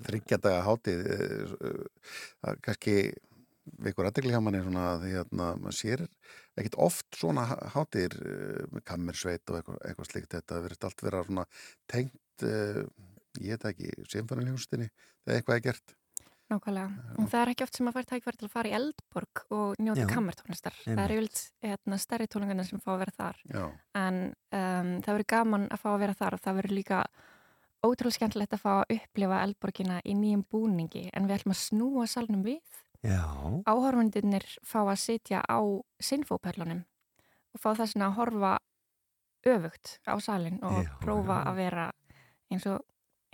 Þryggjadaga hátíð eh, eh, kannski veikur aðdegli hjá manni svona að því að maður sér ekkit oft svona með kammersveit og eitthvað, eitthvað slíkt þetta verður allt vera svona tengt uh, ég veit ekki, simfóniljónstinni þegar eitthvað er gert nákvæmlega. En það er ekki oft sem að fara tækverð til að fara í Eldborg og njóta kammertónlistar. Það Einmitt. er yfirlt hérna, stærri tónlingarnir sem fá að vera þar. Já, En um, það verður gaman að fá að vera þar og það verður líka ótrúlega skemmtilegt að fá að upplifa Eldborgina í nýjum búningi en við ætlum að snúa salnum við Já, áhorfundinir fá að sitja á sinfóperlunum og fá þess að horfa öfugt á salin og Já, prófa já. að vera eins og,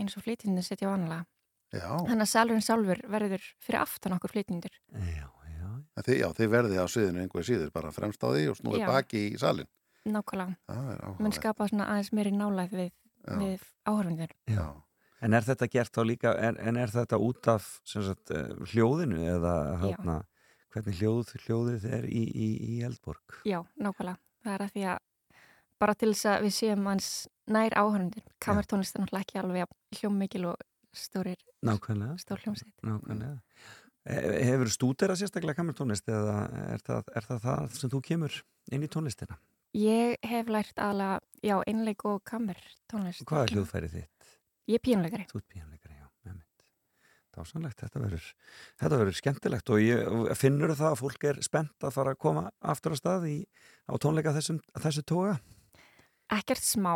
og flytjindin sitja vanlega. Já, Þannig að salurinn sjálfur verður fyrir aftan okkur flytjindur. já, já. Þið, já þið verðið á sviðinu einhverju síður bara fremst á því og snúið Já. baki í salin Nákvæmlega. það er Mun áhuga skapa svona aðeins meiri nálæð við, við áhorfundir. já. En er þetta gert þá líka, er, en er þetta út af sagt, eh, hljóðinu eða hérna, hvernig hljóð, hljóðið er í, í, í Eldborg? Já, nákvæmlega. Það er að því að bara til þess að við séum hans nær áhörundir. Kamertónlist er náttúrulega ekki alveg hljómmikil og stórir, Nákvæmlega, stór hljómsveit. nákvæmlega. Hefur stúderað sérstaklega kammertónlist eða er það, er það það sem þú kemur inn í tónlistina? Ég hef lært aðalega, já, einleik og kammer tónlist. Hvað er hljóðfærið þitt? Ég er pínuleikari. Þú ert pínuleikari, já, með mitt. Dásanlegt, þetta verður, þetta verður skemmtilegt og ég finnur það að fólk er spennt að fara að koma aftur á stað í, á tónleika þessum, þessu toga? Ekkert smá.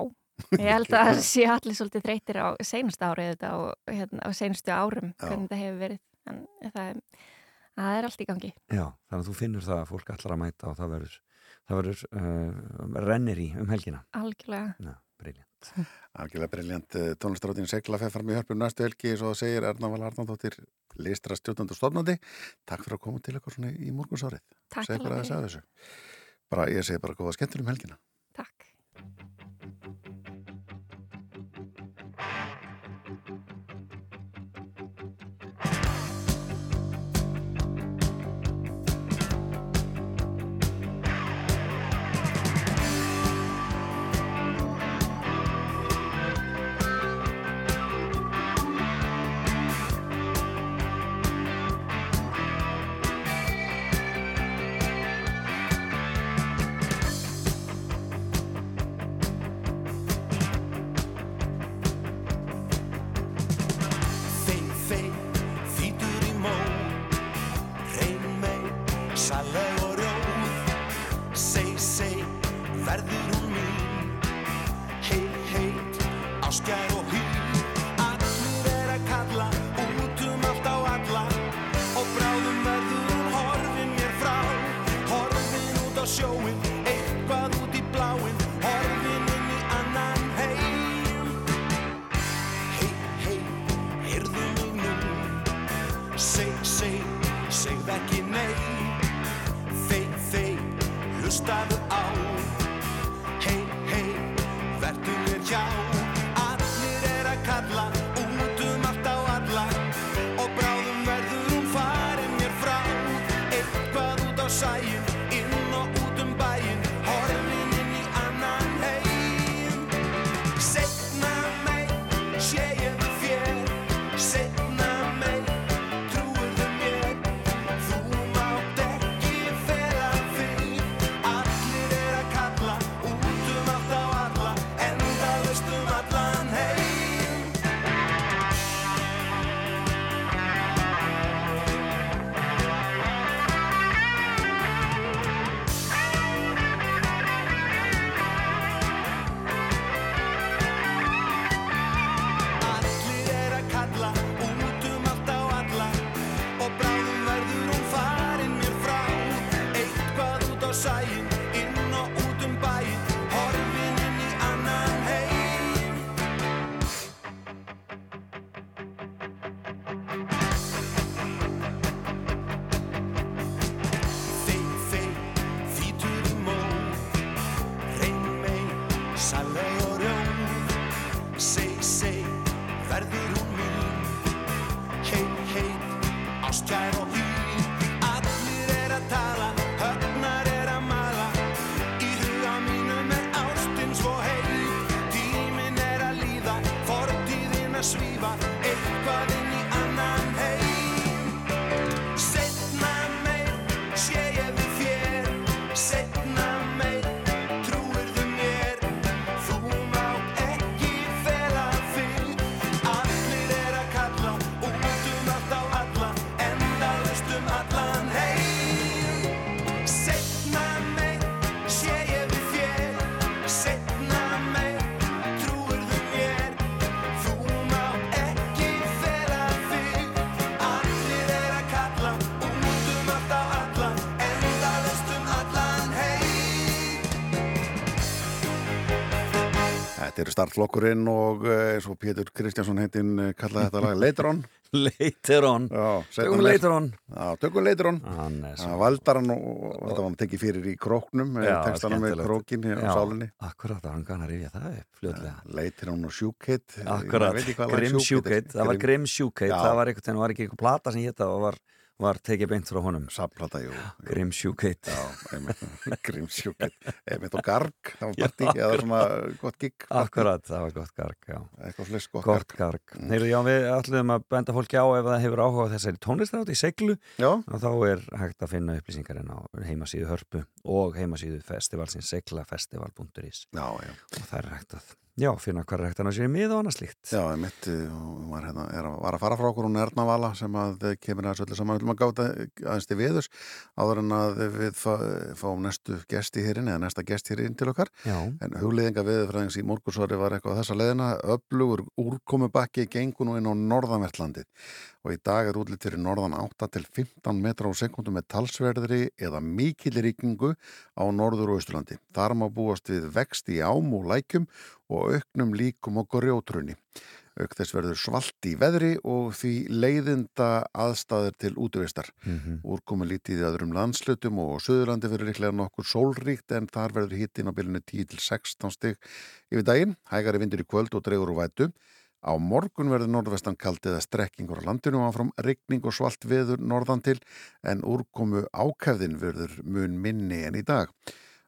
Ég held að það sé allir svolítið þreytir á seinustu árið þetta og hérna, á seinustu árum hvernig þetta hefur verið. En það er, það er allt í gangi. Já, þannig að þú finnur það að fólk allar að mæta og það verður, það verður uh, rennir í um helgina. Algjörlega. Já, briljant. Algjörlega briljant. Tónlistrátin Segla feð fram í hörpum næstu helgi svo segir Erna Val Arnándóttir listra stjórnandi og stofnandi. Takk fyrir að koma til okkur svona í morgunsárið. Takk fyrir að það þessu. Bara, ég segi bara góða skemmtur um helgina. Takk. Þetta eru startflokkurinn og eins og Pétur Kristjánsson heitinn kallaði þetta lag Leiteron Leiteron Tökum Leiteron Já, tökum Leiteron Það valdar hann og, og þetta var hann tekið fyrir í króknum tekstana með krókin hér á sálinni. það var hann að rifja það upp fljóðlega Leiteron og Sjúkheit Akkurat, Grimm Sjúkheit Það var Grimm Sjúkheit, það var einhvern veginn, var ekki eitthvað plata sem hétta og var var tekið beint frá honum Saplata, jú. Grimsjúkeitt Já, einmitt, og Garg, það var partí eða svona gott gig Akkurat, það var gott garg, já. Eitthvað flesk gott, Gott garg. mm. Heyrðu, já, við ætlum að benda fólki á ef það hefur áhuga þessari tónlistrátt í seglu Já. og þá er hægt að finna upplýsingarinn á heimasíðu hörpu og heimasíðu festivalsins seglafestival.is Já, já. Og það er hægt að Já, finna hvað er hægt að í mið og annað slíkt. Já, ég mitt var, hérna, er, var að fara frá okkur hún Erna Vala sem að kemur að svolítið saman við viljum að gáta aðeins til viðus áður en að við fá, fáum næstu gesti hérinn eða næsta gest hérinn til okkar Já. en hugleðinga viðfræðings í morgursvari var eitthvað þessa leðina öflugur úrkomubakki gengur nú inn á norðanvertlandi og í dag er útlitt fyrir norðan 8 til 15 metra á sekundum með talsverðri eða mikill ríkingu á norður og austurlandi. Þar má búast við vext í ám og lækjum og auknum líkum og grjótrunni. Auk þess verður svalt í veðri og því leiðinda aðstæður til útvistar. Mm -hmm. Úrkomi lítið í öðrum landslutum og Suðurlandi verður líklega nokkur sólríkt en þar verður hittin á bylunni 10 til 16 stig yfir daginn. Hægari vindur í kvöld og dregur úr vætu. Á morgun verður norðvestan kald eða strekkingur á landinu áfram rigning og svalt veður norðan til en úrkomu ákæfðin verður mun minni en í dag.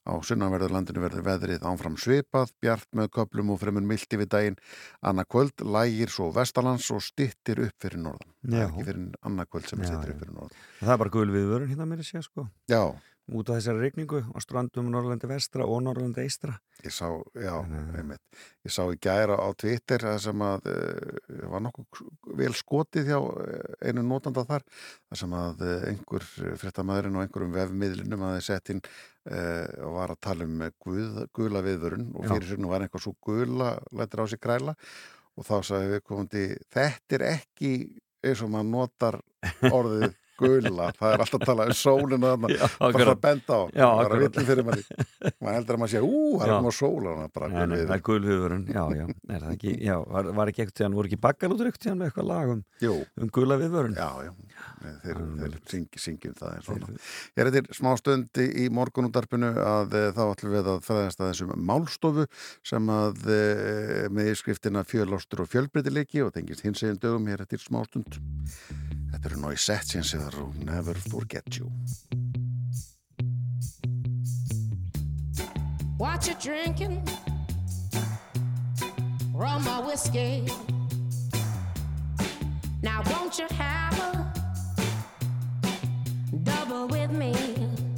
Á sunnanverður landinu verður veðrið ánfram svipað, bjart með köplum og fremur mildi við daginn. Annarkvöld lægir svo vestalans og stittir upp fyrir norðan. Það er ekki fyrir annarkvöld sem Já, stittir já. upp fyrir norðan. Það er bara gul viðvörun hérna með þessi, sko. Já, Út af þessari regningu á strandum Norrlandi vestra og Norrlandi eistra. ég sá, já, að- einmitt. Ég sá í gæra á Twitter það sem að uh, var nokkuð vel skotið hjá eh, einu notanda þar það sem að einhver fréttamaðurinn og einhverjum vefmiðlinum að þeir sett inn uh, og var að tala um guð, gula viðvörun og fyrir nú var einhver svo gula lættir á sig kræla og þá sagði við komandi þetta er ekki eins og maður notar orðið gula, það er alltaf að tala um sólinu þarna, Já, bara akkurat. að benda á Já, það er akkurat. villin fyrir manni. Maður heldur að maður sé, ú, það er að Nei, gul nei, það er gul viðvörun, já, já. Er það ekki, já, var, var ekki ekkert tíðan, voru ekki bakkar út ekkert tíðan með eitthvað lag um, um gula viðvörun? já, já, þeir, er þeir syngi, syngjum það og Þeir- Ég er þetta smá stundi í morgunútarpinu að e, þá ætlum við að fræðast að þessum málstofu sem að e, með yfirskriftina fjölástur og fjölbreytileiki og tengist hins eginn dögum hér eftir smá stund. Þetta eru nói sett síðan séðar og never forget you. What you drinking? Rum or whiskey? Now won't you have a with me?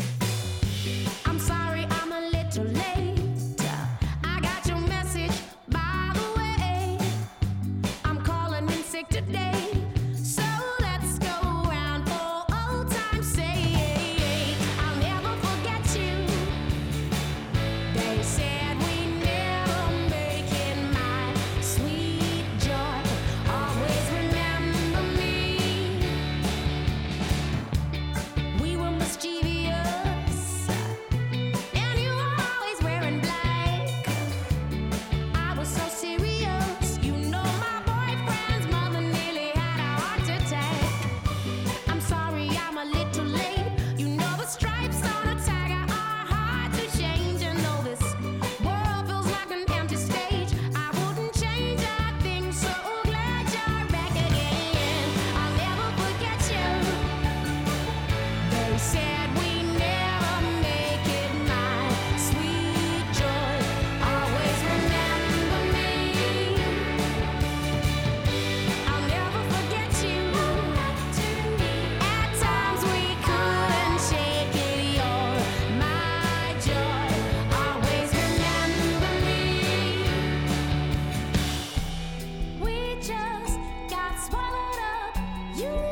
You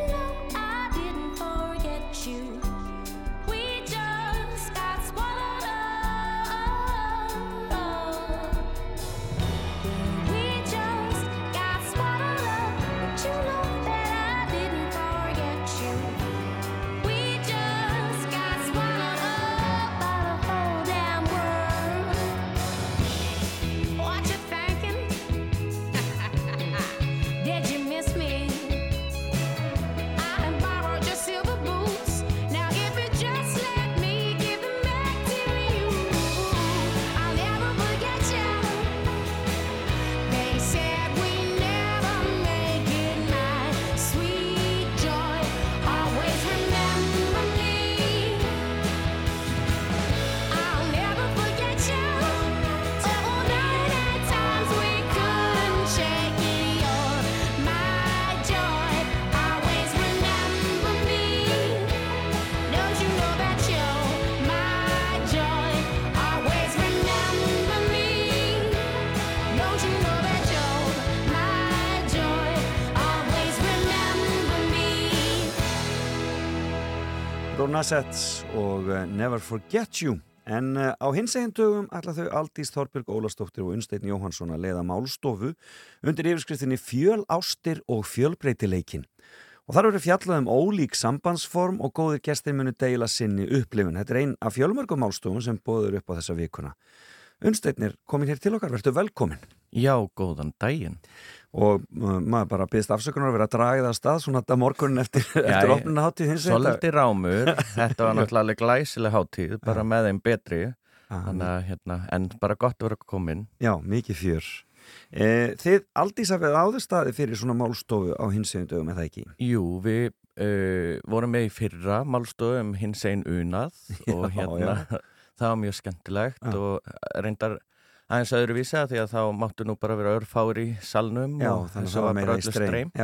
Assets og uh, Never Forget You en uh, á hins eginn dögum ætla þau Aldís Þorbjörg Ólastóttir og Unnstein Jóhansson að leiða málstofu undir yfirskriftinni Fjöl ástir og fjölbreytileikin og þar eru fjallað um ólík sambandsform og góðir gestir munu deila sinni upplifun. Þetta er einn af fjölmörgum málstofum sem bóður upp á þessa vikuna. Unnsteinir, komin hér til okkar, verður velkomin. Já, góðan daginn. Og uh, maður bara byggðist afsökunar að vera að draga það að stað svona þetta morgunin eftir, eftir hins vegar. Svolítið rámur, þetta var náttúrulega glæsileg hátíð, bara Já. með þeim betri, að hérna, en bara gott að vera komin. Já, mikið fjör. E, þið aldís að við áður staði fyrir svona málstofu á hins eginn dögum, eða ekki? Jú, við uh, vorum með í fyrra málstofu um hins einn unað og Já, hérna, það var mjög skemmtilegt Já. og reyndar aðeins öðruvísi að því að þá máttu nú bara vera örfáir í salnum Já, og þannig að var bara öllu streym. streymt.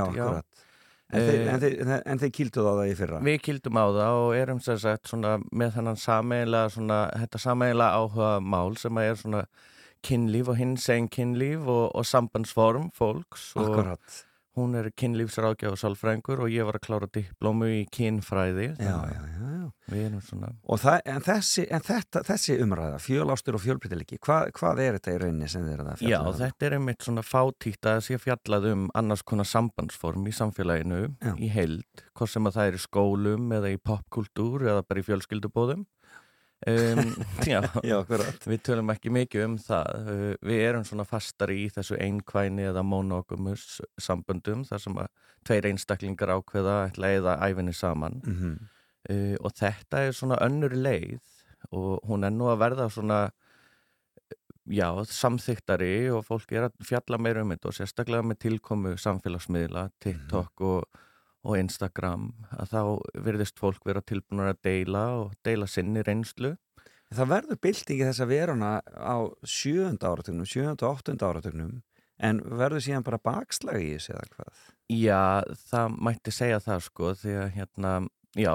En, þið, Eh, en, þið, en þið kýlduð á það í fyrra? Við kýldum á það og erum sem sagt svona með þetta sameiginlega áhuga mál sem er svona kynlíf og hins einn kynlíf og, og sambandsform fólks og Akkurat. Hún er kynlífsrákja og sálfrængur og ég var að klára diplómu í kynfræði Já, já, já, já. Svona Og það, en, þessi, en þetta, þessi umræða, fjölástur og fjölbreytilegi, hvað, hvað er þetta í rauninni sem þið er að Já, fjalla um? þetta er einmitt svona fátíkt að sé fjallað um annars konar sambandsform í samfélaginu Já. í heild, hvort sem að það er í skólum eða í popkultúr eða bara í fjölskyldubóðum um, Já, Já, við tölum ekki mikið um það. Uh, við erum svona fastari í þessu einkvæni eða monogamus samböndum þar sem að tveir einstaklingar ákveða eða æfinni saman. Mhm. uh, og þetta er svona önnur leið og hún er nú að verða svona já, samþyktari og fólk er að fjalla meira um þetta og sérstaklega með tilkomu samfélagsmiðla, TikTok og, og Instagram að þá verðist fólk vera tilbúinur að deila og deila sinni reynslu Það verður byltingi þess að veruna á sjönda áratugnum, sjönda og áttunda áratugnum, en verður síðan bara bakslag í þessu eða hvað? Já, það mætti segja það sko því að hérna, já,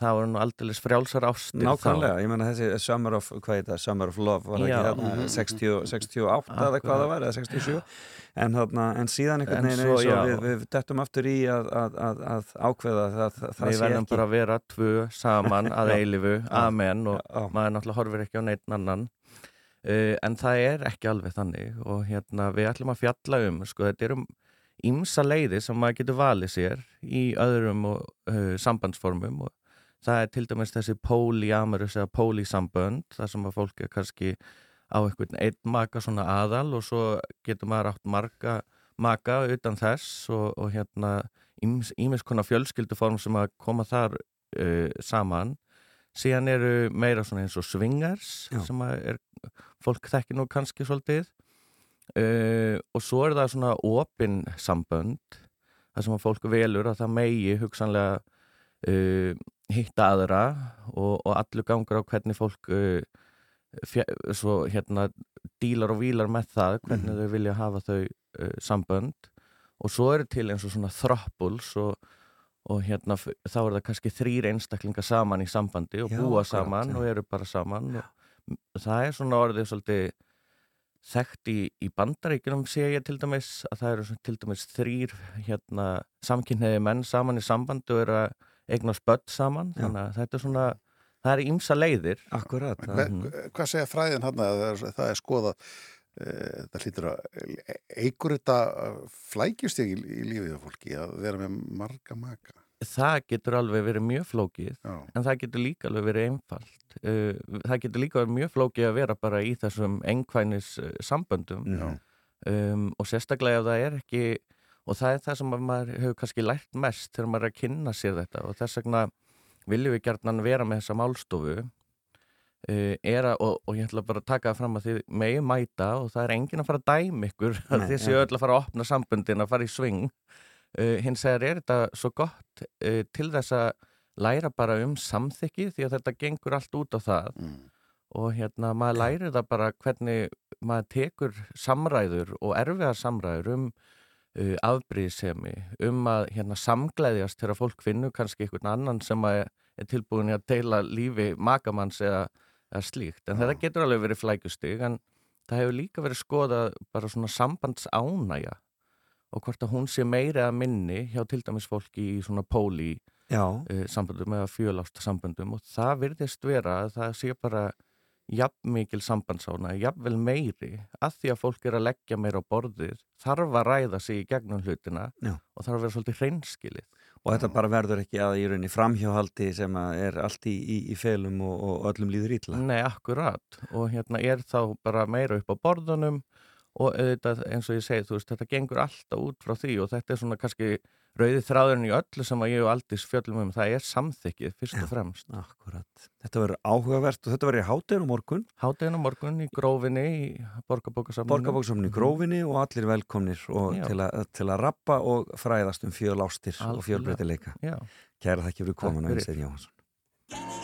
það voru nú aldeilis frjálsar ástir Nákvæmlega, ég menna þessi Summer of, hvað heit það, Summer of Love var það Já. ekki þarna, Mhm. 60, 68 eða hvað það var, eða 67 en, þarna, en síðan einhvern En veginn svo, eins og við, við dettum aftur í að, að, að, að ákveða það, það, það Við sé verðum ekki bara að vera tvö saman að eilifu, amen og Já. maður náttúrulega horfir ekki á neitt annan. Uh, en það er ekki alveg þannig og hérna við ætlum að fjalla um sko, þetta er um ímsa leiði sem maður getur valið sér í öðrum og, uh, sambandsformum og það er til dæmis þessi polyamorous eða polysambönd þar sem að fólk er kannski á einhvern einn maka svona aðal og svo getur maður átt marga maka utan þess og, og hérna ímis konar fjölskylduform sem að koma þar uh, saman síðan eru meira svona eins og swingers Já. sem að er, fólk þekki nú kannski svolítið uh, og svo er það svona opin sambönd þar sem að fólk velur að það megi hugsanlega uh, hitta aðra og, og allur gangur á hvernig fólk uh, svo hérna dílar og vílar með það hvernig Mhm. þau vilja hafa þau sambönd. Og svo eru til eins og svona þroppuls og, og hérna þá er það kannski þrýr einstaklingar saman í sambandi og Já, búa saman og eru bara saman og það er svona orðið svolítið þekkt í, í bandaríkjunum sé ég til dæmis að það eru til dæmis þrýr hérna samkynniði menn saman í sambandi og eru að eignast börn saman Já. þannig að þetta er svona það er ímsa leiðir Akkurat, Mhm. hvað segja fræðin hann að það er, það er skoðað e, það hlýtur að eigur þetta flækjust ekki í, í lífið á fólki að vera með marga maka það getur alveg verið mjög flókið Já. en það getur líka alveg verið einfalt. Uh, það getur líka verið mjög flókið að vera bara í þessum engkvænis uh, samböndum. Um, og sérstaklega ef það er ekki og það er það sem að maður hefur kannski lært mest þegar maður er að kynna sér þetta og þess vegna viljum við gertnan vera með þessa málstofu. Uh, að, og, og ég ætla bara að taka það fram að þið megi mæta og það er enginn að fara að dæma ykkur að Nei, þið séu öll að fara að opna samböndin að fara í sving uh, hins vegar er þetta svo gott uh, til þess að læra bara um samþykki því að þetta gengur allt út á það mm. og hérna maður lærir það bara hvernig maður tekur samræður og erfiðar samræður um uh, afbríðsemi, um að hérna samglæðjast þegar fólk finnur kannski einhvern annan sem að er tilbúin að deila lífi makamanns eða, eða slíkt, en Já. þetta getur alveg verið flækustig, en það hefur líka verið skoðað bara svona sambandsánægja og hvort að hún sé meiri að minni hjá til dæmis fólki í svona póli uh, samböndum eða fjölásta samböndum og það virðist vera að það sé bara jafn mikil sambandsána, jafnvel meiri að því að fólk er að leggja meira á borðið þarf að ræða sig í gegnum hlutina Já. og þarf að vera svolítið hreinskilið og þetta bara verður ekki að í rauninni framhjáhaldi sem er allt í, í, í felum og, og öllum líður ítla. Nei, akkurat og hérna er þá bara meira upp á borðunum og auðvitað eins og ég segi, þú veist, þetta gengur alltaf út frá því og þetta er svona kannski rauði þráðurinn í öllu sem að ég og Aldís fjöllum um, það er samþykkið fyrst og fremst. Akkurat. Þetta verður áhugavert og þetta verður í háttegin og morgun. Háttegin og morgun í grófinni í borgarbókasamninu. Borgarbókasamninu í grófinni og allir velkomnir og Já. til, a, til að rappa og fræðast um fjölástir og fjölbreytileika. Já. Kæra þakki fyrir komuna. Einstein Jóhansson.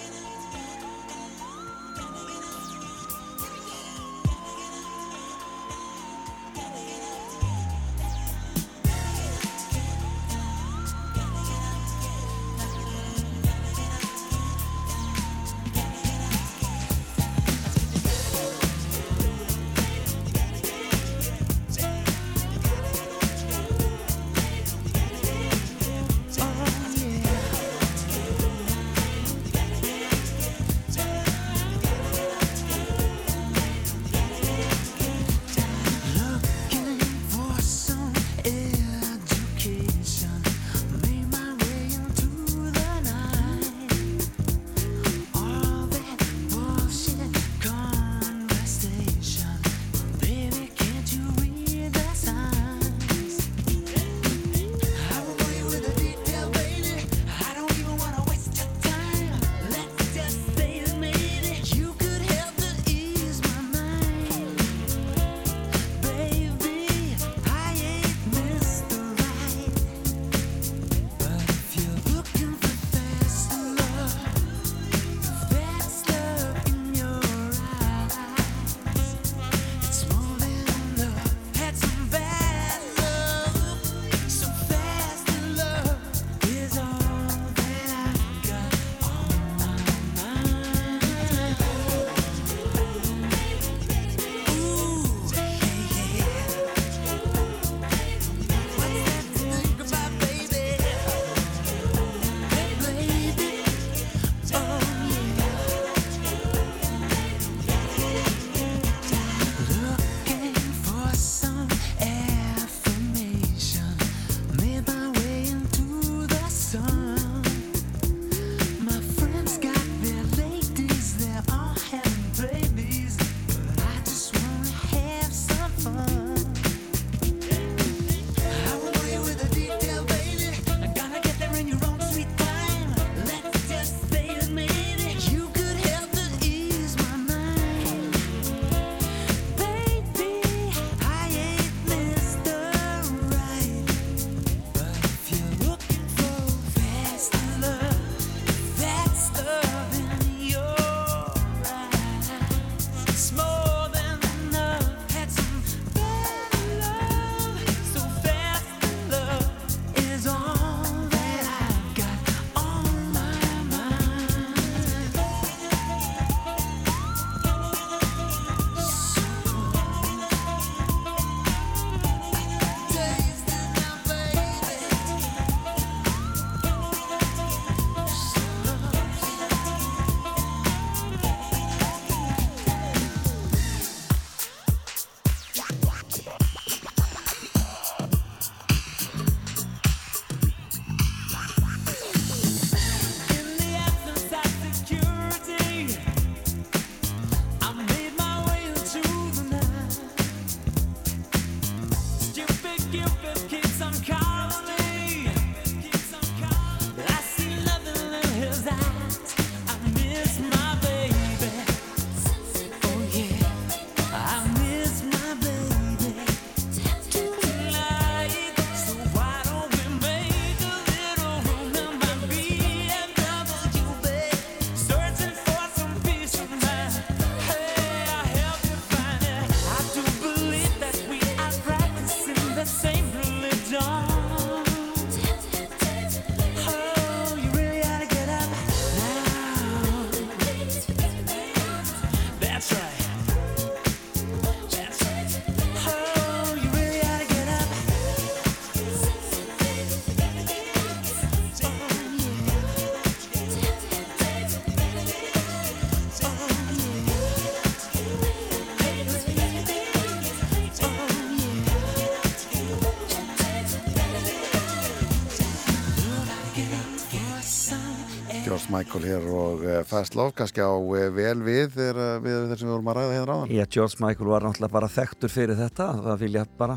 Michael hér og Fast Love kannski á uh, vel við þegar uh, við þessum við vorum að ræða hérna ráðan. Já, George Michael var náttúrulega bara þekktur fyrir þetta það vilja bara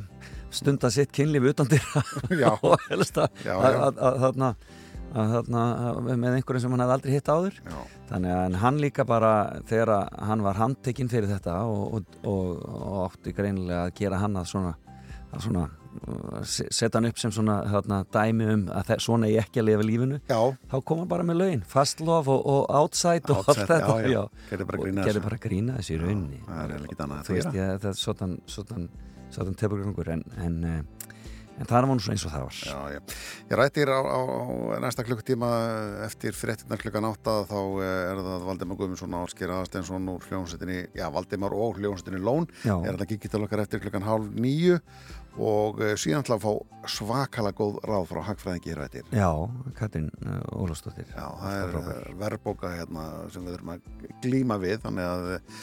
stunda sitt kynlíf utan Já. og helst að þarna með einhverjum sem hann hefði aldrei hitt áður Já. þannig að hann líka bara þegar hann var handtekinn fyrir þetta og, og, og, og átti greinilega að gera hann að svona, að svona setja hann upp sem svona þarna, dæmi um að svona ég ekki að lifa lífinu Já, þá kom hann bara með lögin Fast Love og, og Outside og allt þetta Og að gerði bara grína þessu í rauninni. það er að þú veist ég þetta er svona svona tefurgrungur en, en, eh, en það nú svona eins og það var. Já, já. Ég rættir á, á, á næsta klukkutíma eftir fréttina klukkan átta þá eh, er það Valdimar Guðmundsson Álsker Aðsteinsson úr hljónsettinni, já Valdimar og hljónsettinni Lón er þetta kikið til okkar eftir klukkan hálf nýju og uh, síðan ætla að fá svakalega góð ráð frá hagfræðingi hér á eftir. Já, Katrin uh, Ólafsdóttir Já, það er uh, verðbóka hérna sem við þurfum að glíma við þannig að eh,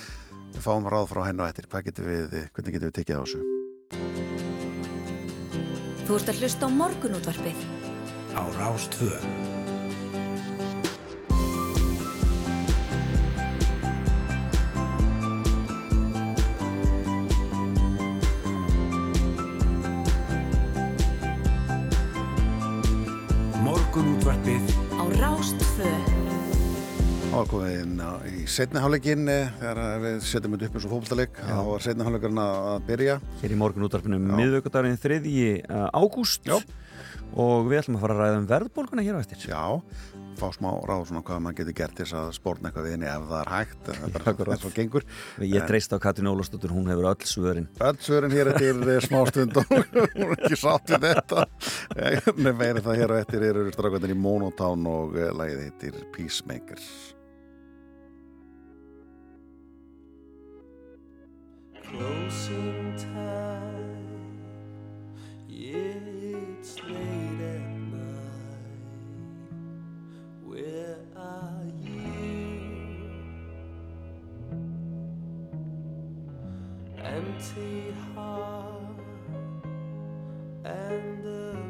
við fáum ráð frá henn og eftir. Hvað getum við, hvernig getum við tekið á þessu? Þú ert að hlusta á morgunútvarpið á Rástvö Morgunútvarpið. Á Rástfö Þá komið inn á, í setni hálfleikin þegar við setjum þetta upp eins og fókbaltaleik þá var setni hálfleikurinn að byrja. Hér í morgun útvarpinu miðvöggudarinn 3. ágúst. Og við ætlum að fara að ræða um verðbólguna hér á eftir. Já, fá smá ráð svona hvað maður getur gert til þess að spórna eitthvað við henni ef það er hægt það er bara eins og gengur. Ég treyst á Katrin Ólafsdóttir, hún hefur öll svörin. Öll svörin hér eftir eh, smá stund og hún er ekki sátt við þetta. Nei, meira það hér á eftir eru strákvændin í Monotown og lagið heitir Peacemaker Closing time, Empty heart and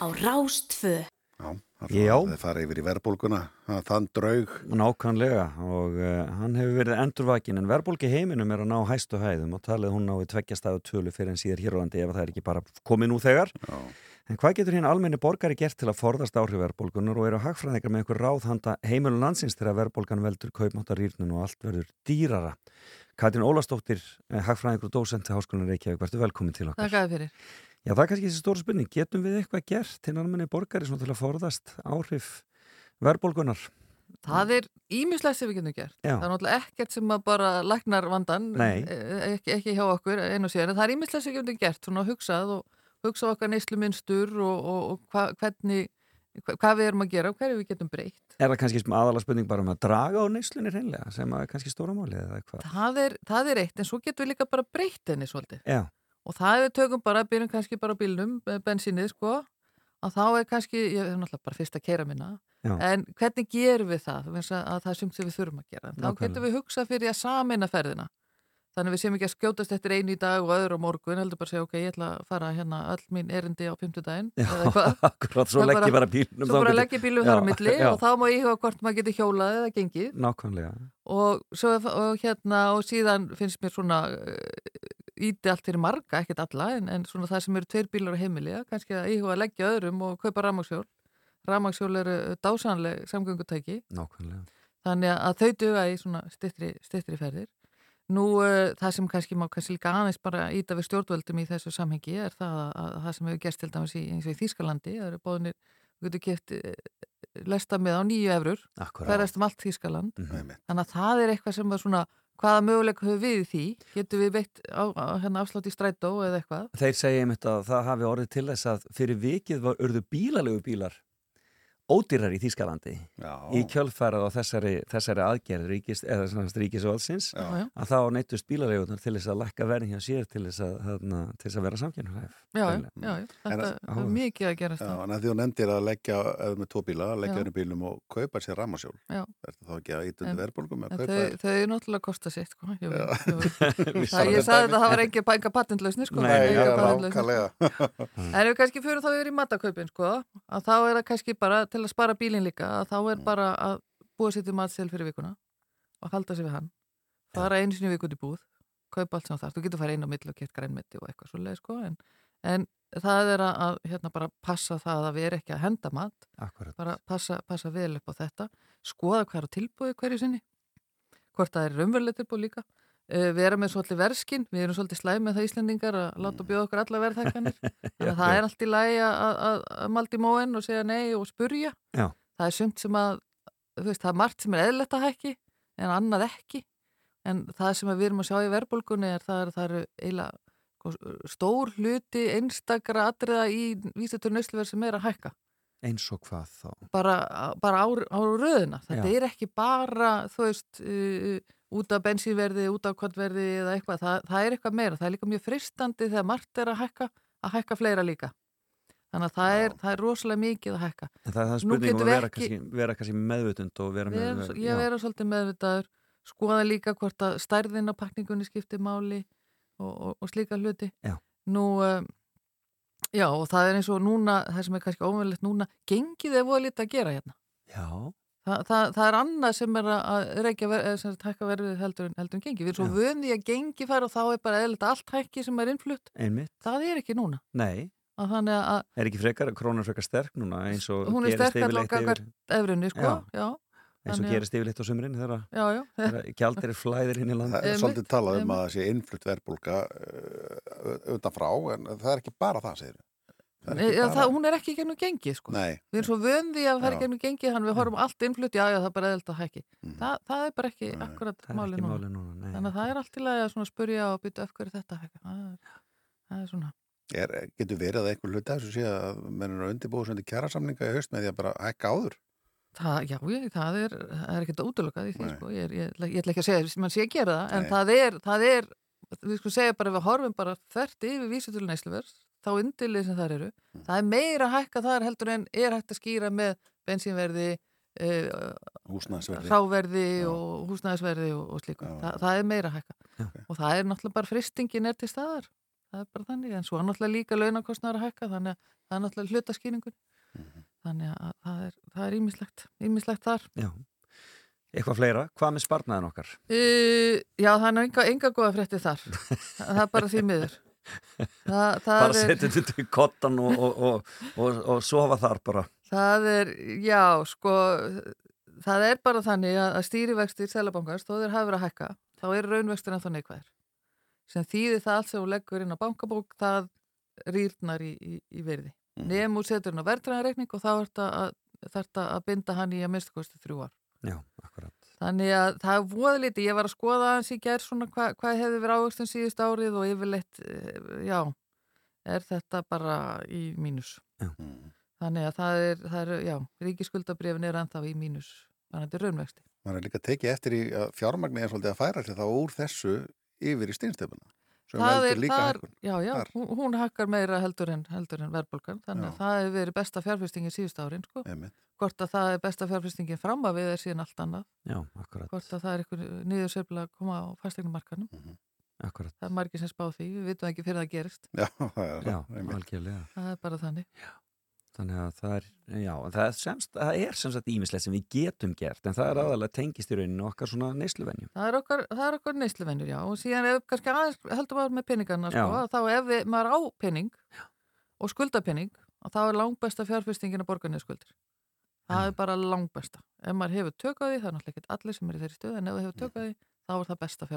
á Rástfö Já. Það fara yfir í verðbólguna, það- þann draug. Nákvæmlega og uh, hann hefur verið endurvakin en verðbólki heiminum er að ná hæstu hæðum og talið hún náði tveggjastæðu tölu fyrir en síðar hér á landi ef það er ekki bara komið nú þegar. Já. En hvað getur hérna almenni borgari gert til að forðast áhrif verðbólgunar og eru hagfræðingar með einhver ráð handa heimilun landsins þegar verðbólgan veldur kaupmáttarýrnun og allt verður dýrara? Katrín Ólastóttir, eh, hagfræðingur og dósent til Háskólan Reykjavík, verður velkomin til okkar. Þakkaði fyrir. Já, það er kannski þessi stóra spurning. Getum við eitthvað gert til almenni borgari svona til að forðast áhrif verðbólgunar? Það er ímislegt sem við getum gert. Já. Það er náttúrulega ekkert sem að bara læknar vandan, Nei. eh, ekki, ekki hjá okkur einu og síðan, það er ímislegt sem við getum gert, svona hugsað og hugsað okkar neysluminstur og, og, og hva, hvernig, hva, hvað við erum að gera og hverju við getum breytt. Er það kannski aðalega spurning bara um að draga á neyslunni hreinlega sem að er kannski stóra máli eða eitthvað? Það er, það er eitt, en svo getum við líka bara breytt henni svolítið. Já, Og það er við tökum bara, byrjum kannski bara bílnum, eh, bensínið sko, að þá er kannski, ég er náttúrulega bara fyrst að keira minna, Já. en hvernig gerum við það? Að, að það er sumt sem við þurfum að gera. En Þá Nákvæmlega. getum við hugsað fyrir að samina ferðina. Þannig við séum ekki að skjótast eftir einu í dag og öðru á morgun, heldur bara að segja, ok, ég ætla að fara hérna öll mín erindi á fimmtudaginn, já eða eitthvað. akkurat, svo Það legg ég bara bílnum Svo bara leggja bílum þar á milli já, og þá má ég hafa hvort maður geti hjólað eða gengið Nákvæmlega, og, svo, og hérna og síðan finnst mér svona íti allt fyrir marga, ekkert alla en, en svona það sem eru tveir bílar á heimili kannski að íhuga að leggja öðrum og kaupa rafmagsjól rafmagsjól eru dásanleg samgöngutæki. Nákvæmlega. Þannig að þau duga í svona stittri, stittri ferðir. Nú uh, það sem kannski má kannski líka aðeins bara íta við stjórnvöldum í þessu samhengi er það að, að það sem hefur gerst til dæmis í, eins og í Þýskalandi það eru bóðinir, við getum keft lesta með á nýju efrur Akkúrat. ferðast um allt Þýskaland. Mhm. þannig að það er eitthvað sem er svona hvaða möguleika höfum við því? Getum við veitt á, á, hérna afslátt í strætó eða eitthvað? Þeir segja einmitt að það hafi orðið til þess að fyrir vikið var urðu bílalegu bílar ódýrar í Þýskalandi Já. í kjölfærað á þessari, þessari aðgerð ríkis, eða svona ríkisvaldsins Já, já. að þá neittust bílalegunar til þess að lækka verðin hjá sér til þess að, þarna, til þess að vera samkjörnhæf já, já, já, já, þetta er mikið að gerast Já, það en að því hún endir að leggja eða með tvo bíla, að leggja Já. henni bílum og kaupa sér rammasjól. Já. Þetta þá ekki að íta undir verðbólgum að kaupa þau, þér. þau er náttúrulega að kosta sitt sko. ég, Já. ég, Við það, ég þetta sagði dæmi. þetta að það var enga patentlausni sko, Til að spara bílinn líka að þá Mm. er bara að búa sér til matsel fyrir vikuna og halda sér við hann. Fara einu sinni í viku út í búð kaupa allt sem það þú getur að fara einu á milli og kert grænmeti og eitthvað svoleið sko en, en það er að, að hérna bara passa það að við erum ekki að henda mat. Akkurat. bara passa, passa vel upp á þetta. Skoða hvað er á tilbúið hverju sinni. Hvort það er raunveruleg tilbúið líka við erum með svolítið verskin við erum svolítið slæm með það Íslendingar að láta bjóða okkur alla verðhækkanir. Það er allt í lagi að, maldi móin og segja nei og spurja. Já. það er sumt sem að veist, það er margt sem er eðlert að hækki en annað ekki. En það sem við erum að sjá í verðbólgunni er það er, eru eiginlega sko, stór hluti einstakra atriða í vísitur nöysluverð sem er að hækka. Eins og hvað þá? Bara, bara á, á röðina. Þetta Já. er ekki bara þú veist uh, út af bensínverði, út af kvotverði eða eitthvað, það, það er eitthvað meira. Það er líka mjög fristandi þegar margt er að hækka að hækka fleira líka. Þannig að það er, það er rosalega mikið að hækka. En það er það Nú spurning um getum að vera, ekki- kannski, vera kannski meðvutund og vera með Ver, ég vera svolítið meðvitaður skoða líka hvort að stærðin á pakningunni skiptir máli og, og, og slíka hluti. Já. nú um, já og það er eins og núna það sem er kannski ómöðulegt núna gengið er voða lítið að gera hérna. Já, Þa, það, það er annað sem er að- að reykja ver, eða sem sagt hækka verfið heldur en, heldur en gengi. Við erum svo Já. vöndi að gengi fara og þá er bara eðlita allt hækki sem er innflutt. Einmitt, það er ekki núna. Nei. Að þannig að Er ekki frekar, krónan frekar sterk núna eins og hún er gerist sterk allavega yfirleitt gagvart yfir, efrunni sko, Já. já, eins og gerist yfirleitt á sumrin þegar já, já. gjaldir er flæðir inn í land Það er svolítið talað um að það sé innflutt verðbólga uh, utanfrá, en það er ekki bara það, segir það. er ekki Já, bara- það, hún er ekki í gegnum gengi sko. Nei, við erum svo vöndi að fara í Já. gegnum gengi þannig að við horfum allt innflutt, já, já, það er bara eðlt að hækki Mhm. Þa, það er bara ekki Nei. akkurat Það er máli ekki núna máli núna nei. þannig að það er allt í lagi að svona spurja og bytta af hverju þetta hækka það er, það er svona er, getur verið að einhver hluti af þessu sé að menn er að undirbúa svona kjærasamninga í haust með því að bara hækka áður? Það, já, ég, það er, það er ekkert útlökað í því, sko. ég, er- ég, ég ætla ekki að segja að mann sé að gera það, en það er, það er, við sko segja bara, við horfum bara þvert yfir vísutölu neysluverð, þá undilið sem það eru, Mm. það er meira að hækka þar heldur en er hægt að skýra með bensínverði, uh, Húsnæðisverði. ráverði og húsnæðisverði og, og slíku, Já. Þa, það er meira að hækka Já. og það er náttúrulega bara fristingin er til staðar, það er bara þannig, en svo er náttúrulega líka launakostnar að hækka, þannig að það er náttúrulega hlutaskýringun þannig að það er, það er ímislegt, ímislegt þar. Já. Eitthvað fleira, hvað með sparnaðin okkar? Uh, já, það er enga, enga góða frétti þar. það er bara því miður. Það Bara setja þetta í kottan og, og, og, og, og sofa þar bara. Það er, já, sko, það er bara þannig að, stýrivextir Sælabankars, þó þeir hafa verið að hækka, þá er raunvextir ennþá neikvæðir. Sem þýðir það allt sem þú leggur inn á bankabók, það rýrnar í, í, í verði. Mm. Nefnum setur hann á verðræðarreikning og þá þarf þetta að binda hann í að minnstu kosti þrjú ár. Já, akkurat. Þannig að það er voða lítið, ég var að skoða hans í gerð svona hvað hva hefði verið ávöxtun síðust árið og yfirleitt, eh, já, er þetta bara í mínus. Já. Þannig að það er, það er já, ríkiskuldabrifin er ennþá í mínus, þannig að þetta er raunvexti. Man er líka tekið eftir í að fjármagni er svolítið að færa sig þá úr þessu yfir í steinstefuna. Sem Það er, líka það er, hækkun. já, já, þar. hún, hún hakkar meira heldur en, heldur en verðbólgan, þannig Já. að það hefur verið besta fjárfestingin síðust árin, sko. Hvort að það er besta fjárfestingin fram að við er síðan allt annað. Já, akkurat. Hvort að það er eitthvað niður að koma á fastegnumarkanum. Mhm. Akkurat. Það er margir sem spá því, við vitum ekki fyrir það gerist. Já, það er Já, einmitt. algjörlega. Það er bara þannig. Þannig að það er, já, það semst, það er sem sagt ímislegt sem við getum gert, en það er aðalega tengist í rauninu okkar svona neysluvenjum. Það er okkar, okkar neysluvenjur, já. Og síðan ef kannski aðeins heldur maður með peningarna, sko, Já. að þá ef við, maður á pening og skuldapening, að þá er langbesta fjárfestingin að borga niður skuldir. Það er bara langbesta. Ef maður hefur tökaði, það er náttúrulega ekki allir sem er í þeirri stöð, en ef hefur tökaði, þá er það besta.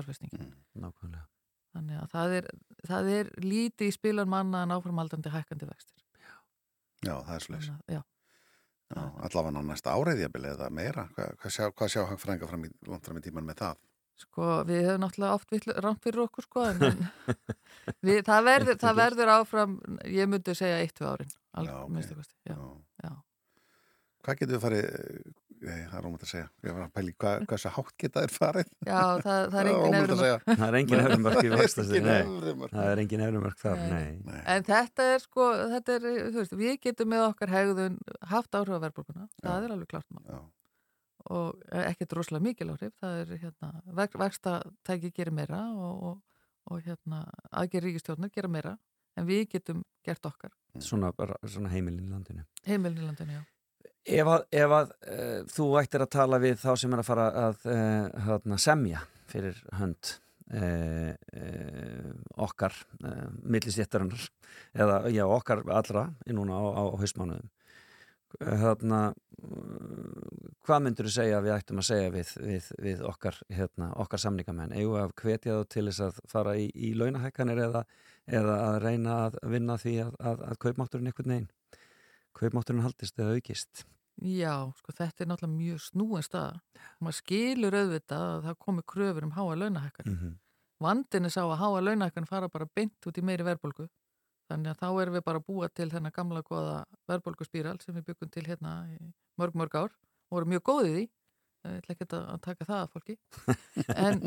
Nákvæmlega. Þannig að það er, það er lítið í spilan manna en áframaldandi hækkandi vextir. Já, það er slis. Já. Já, allavega á næsta jafnvel eða meira. Hvað, hvað sjá, sjá hagfrænga fram í, langt fram í tíman með það? Sko, við hefum náttúrulega oft rámt fyrir okkur, sko, en við, það, verður, það verður áfram, ég myndi segja eitt, tvö árin, alveg, Já, já, ok. minnstu kosti, já, já. Hvað getur við farið, nei, það er ómætt að segja, ég var að pæli hvað, hvað svo hátt geta þér farið? Já, það, það er engin ómætt að efri segja. mörk. Það er engin efrumörk í Engin nei. Það er engin efrumörk þar, Nei. nei. En þetta er sko, þetta er, þú veist, við getum með okkar hegðun haft áhrif á verðbólguna, það er alveg klart mál. Já. Og ekkert rosalega mikil áhrif, það er hérna, vek, vextatæki gerir meira og, og, og hérna, aðgerð ríkistjórnar gera meira, en við getum gert okkar. Svona, bara, svona heimilin í landinu. Heimilin í landinu, já. Ef að, ef að uh, þú ættir að tala við þá sem er að fara að uh, hana, semja fyrir hönd uh, okkar millistéttarinnar eða já, okkar allra í núna á, á hausmánuðum hérna, hvað myndur þú segja að við ættum að segja við, við, við okkar, hérna, okkar samningamenn? Við að hvetja þá til þess að fara í, í launahækkanir eða, eða að reyna að vinna því að, að, að kaupmátturinn einhvern veginn kaupmátturinn haldist eða aukist Já, sko þetta er náttúrulega mjög snúin staða. Maður skilur auðvitað að það komi kröfur um háa launahækkan. mm -hmm. Vandin er sá að háa launahækkan fara bara beint út í meiri verðbólgu. Þannig að þá erum við bara að búa til þennan gamla goða verðbólguspíral sem við byggum til hérna mörg, mörg ár. Og vorum mjög góðið í. Ég ætla ekki að taka það að fólki. En,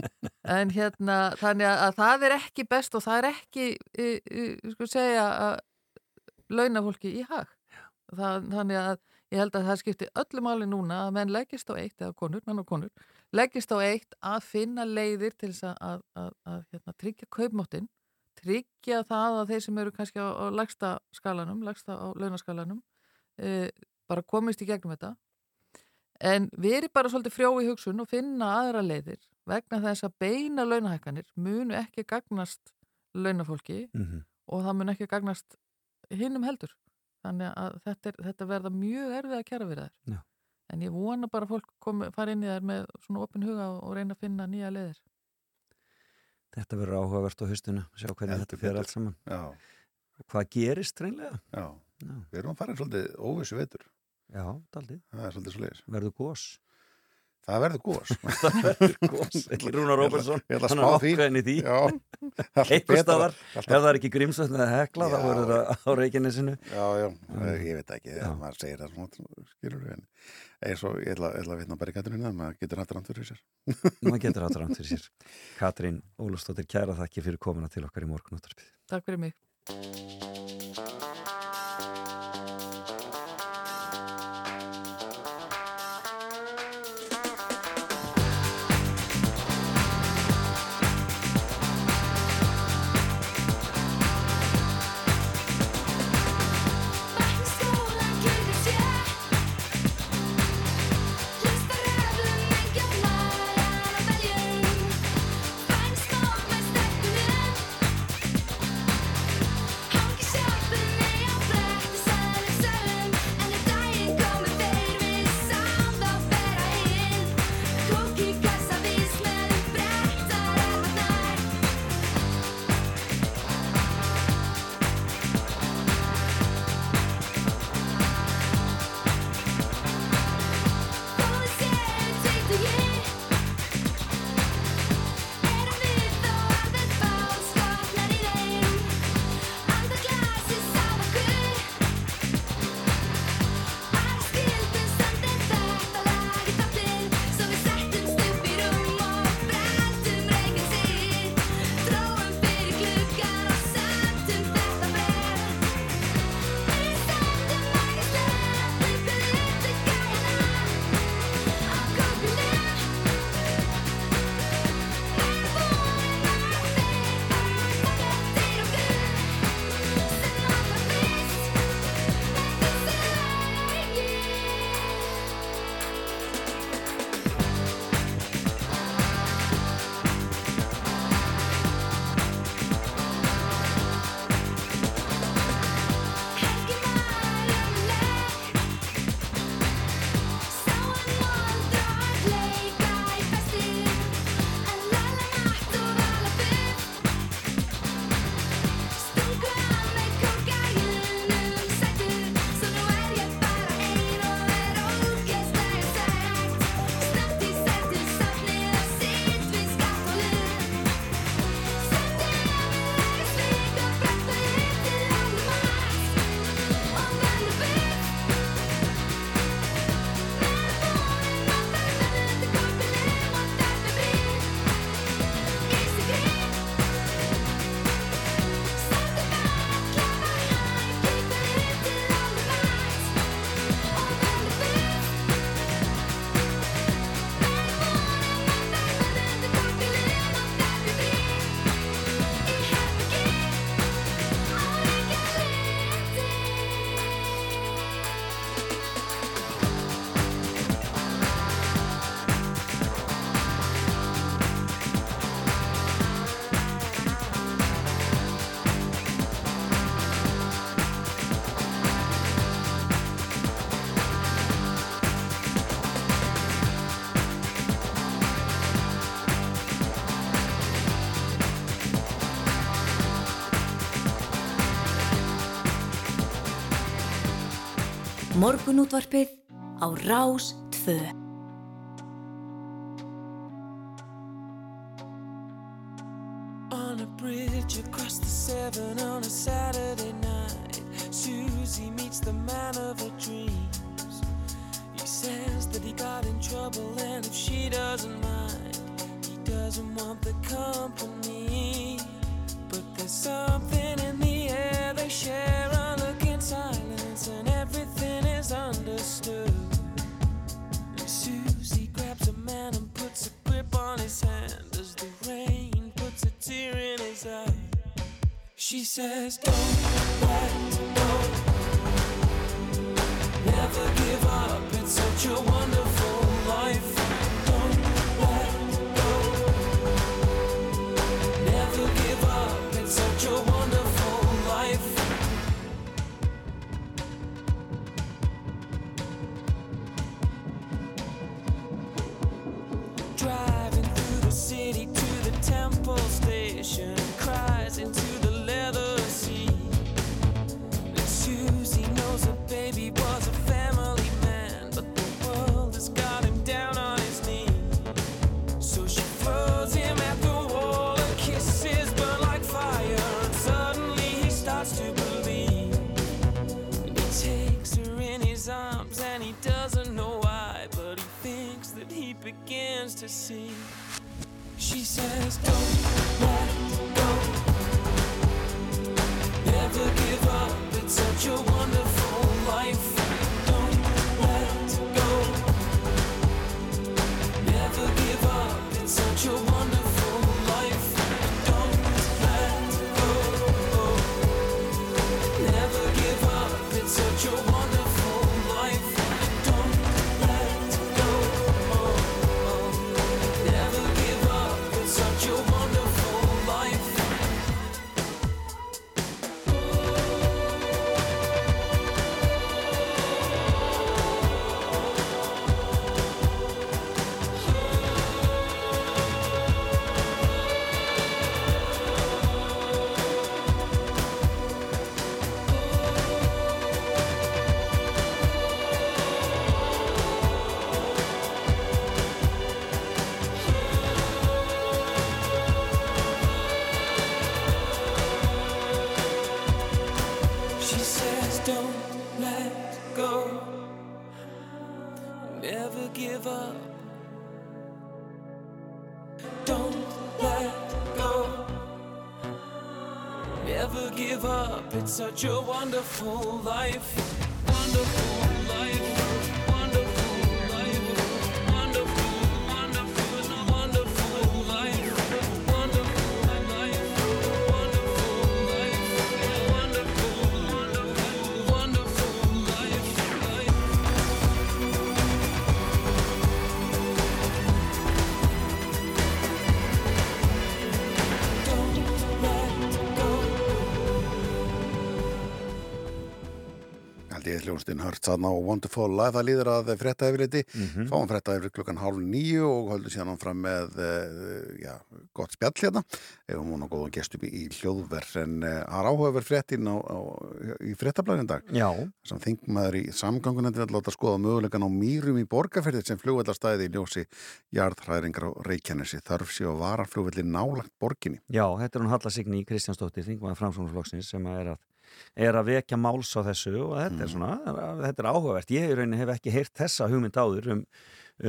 en hérna, þannig að, að það er ekki best og það er ekki, e, e, sko segja, að launafólki í hag. Það, þannig að ég held að það skipti öllu máli núna að menn leggist á eitt, eða konur, menn og konur, leggist á eitt að finna leiðir til þess að, að, að, að hérna, tryggja kaupmáttin, tryggja það að þeir sem eru kannski á, á lagsta skalanum, lagsta á launaskalanum, e, bara komist í gegnum þetta. En við erum bara svolítið frjó í hugsun og finna aðra leiðir vegna þess að beina launahækkanir munu ekki gagnast launafólki Mhm. og það mun ekki gagnast hinnum heldur. Þannig að þetta, er, þetta verða mjög erfið að kæra við þær. Já. En ég vona bara að fólk komi, fara inn í þær með svona opin huga og, og reyna að finna nýja leiðir. Þetta verður áhugavert á haustinu, sjá hvernig þetta fyrir allt saman. Já. Hvað gerist reynlega? Já. Já. Við erum að fara í svolítið óvissu vetur. Já, daldið. Er. Verður gós. Það verður gós. það verður. Ekki Rúnar Róbersson, Ég ætla að hann spá er ákveðin í því. Eitthvað staðar, ef það er ekki grímsvöld eða hekla, þá Já. verður það á Reykjanesinu. Já, já, ég veit ekki, þegar maður segir það svona, skilur við, eins og ég ætla, að vitna bara í katurinn að maður getur hættur andur fyrir sér. maður getur átt rámt fyrir sér. Katrín Ólafsdóttir, kæra þakki fyrir komuna til okkar í morgunúttarpið. Takk fyrir mig. Morgunútvarpið á Rás 2. Such a wonderful life. Þarna á Wonderful Life, það líður að frétta yfirleiti, Mhm. fáum frétta yfir klukkan hálf nýju og höldum síðan áfram með uh, já, gott spjall hérna, ef hún á góðan gestum í hljóðverð, en uh, það er áhugaverð fréttin á, á, í fréttablaðin dag. Sem þingmaður í samgangunandi vil láta skoða mögulegan á mýrum í borgarferðir sem flugvallastæði í ljósi jarðhræðringar á Reykjanesi, þarf sér að vara flugvalli nálagt borginni. Já, þetta er hún Halla Signý Kristjánsdóttir, þingmaður framsóknarflokksins sem er að, er að vekja máls á þessu og þetta er svona, þetta er áhugavert. Ég í rauninni hef ekki heyrt þessa hugmynd áður um,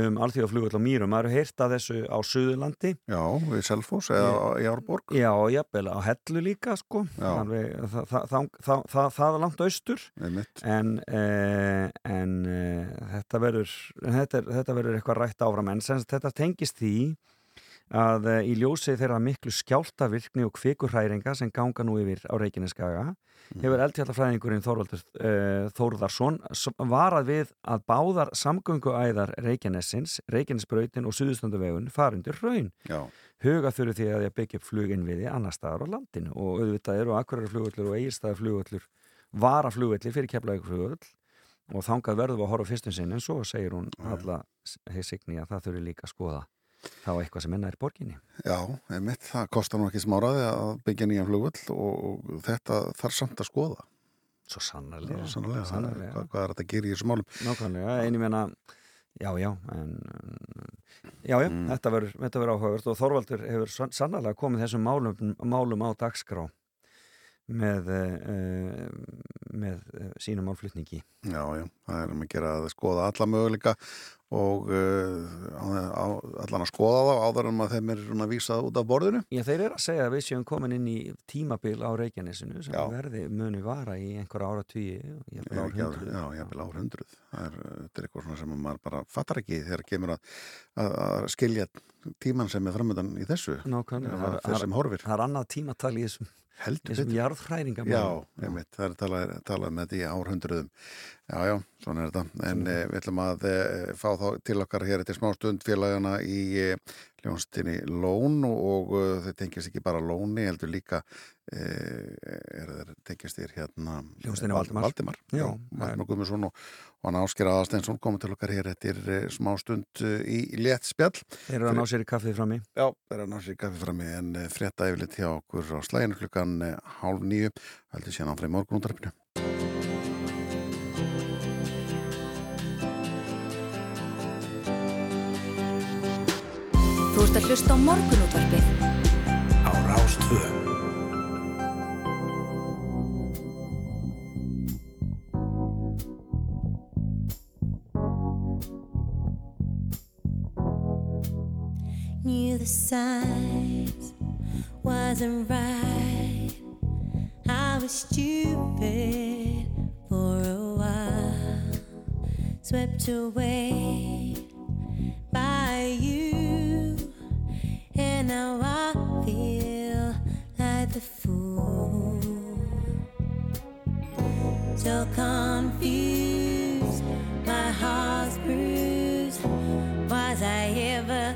um alþjóðaflugvall á Mýrum. Maður hefur heyrt af þessu á Suðurlandi. Já, við Selfoss eða í Árborg. Já, jafnvel á Hellu líka, sko. Alveg, það, það, það, það, er langt austur. En, eh, en eh, þetta verður þetta, þetta verður eitthvað rætt áfram en sem þetta tengist því að eh, í ljósi þeirra miklu skjáltavirkni og kvikurhæringa sem ganga nú yfir á Reykjaneskaga hefur eldfjallafræðingurinn Þorvaldur uh, Þórðarsson s- varað við að báðar samgönguæðar Reykjanesins, Reykjanesbrautin og Suðustönduvegun farindur raun. Já. Huga þurfi því að ég byggja upp fluginviði annar staðar á landinu og auðvitað eru akkurarflugullur og eigirstaðarflugullur varaflugullur fyrir keflaugflugull og þangað verðum við að horfa fyrstum sinn en svo segir hún alla signi að það þurfi líka að skoða þá eitthvað sem enna er borginni. Já, einmitt, það kostar nú ekki smáraði að byggja nýjan flugvöll og, þetta þarf samt að skoða. Svo sannarlega. Svo sannarlega, Sannarlega. Hvað, hvað er þetta að gera í þessum málum? Nákvæmlega, einu meina já, já, en já, já, Mm. þetta verður áhugavert og Þorvaldur hefur sann- sannarlega komið þessum málum, málum á dagskrá með uh, með uh, sínum málflutningi Já, já, það er um að gera að skoða alla möguleika og uh, á, allan að skoða þá áður en að þeim er vísað út af borðinu. Já, þeir eru að segja að við séum komin inn í tímabil á Reykjanesinu sem Já. verði muni vara í einhver ára tugi Já, já, já, jafnvel árhundruð. Það er, uh, þetta er eitthvað svona sem maður bara fattar ekki þegar kemur að, að, að skilja tíman sem er framöndan í þessu. Nákvæmlega, Það er þeir sem horfir. Það er annað tímatal í þessum, Heldur þessum betur. jarðhræringamálum. Já, einmitt, það er talað, talað með þetta í árhundruðum. Já, já, svona er þetta. En e, við ætlum að e, fá þá til okkar hér eftir smá stund félagana í e, hljónstinni Lón og, og þau tengjast ekki bara Lóni, heldur líka er þeir tengjast þér hérna Hljómsveitinni Val- Valdimar. Valdimar. Já, Valdimar Guðmundsson og, og hann Ásker Aðarsteinsson komið til okkar hér eftir smá stund í létt spjall. Þeir eru að ná sér í kaffið frammi. Já, þeir eru að ná sér í kaffi frammi en frétta yfirleitt hjá okkur á slæginu klukkan hálf nýju, heldur síðan áfram í morgunúndarfinu. Þú ert að hlusta á morgunútvarpið á Rástvö. Knew the signs wasn't right. I was stupid for a while, swept away by you, and now I feel like the fool. So confused, my heart's bruised. Was I ever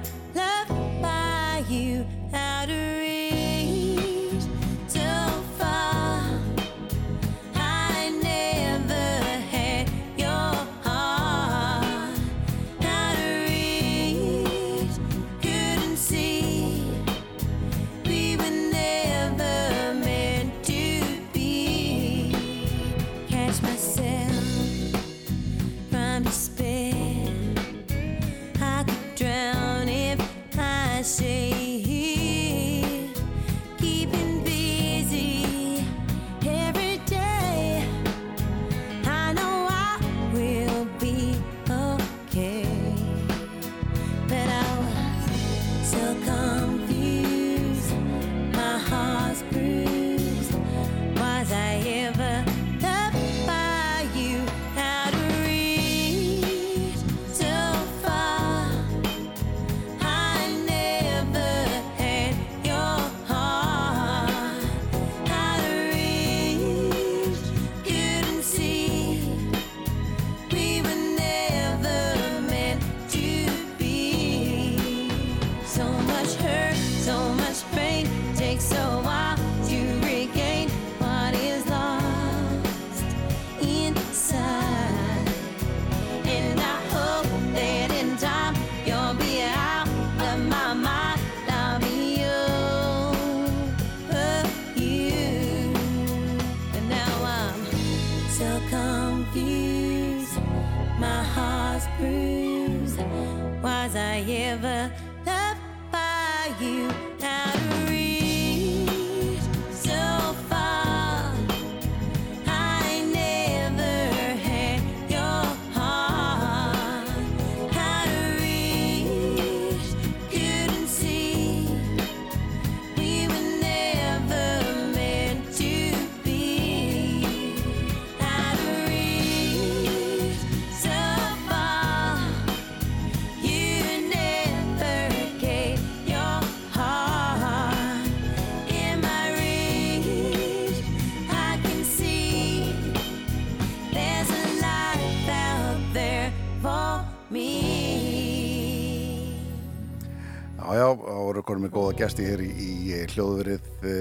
gesti hér í, í hljóðverið e,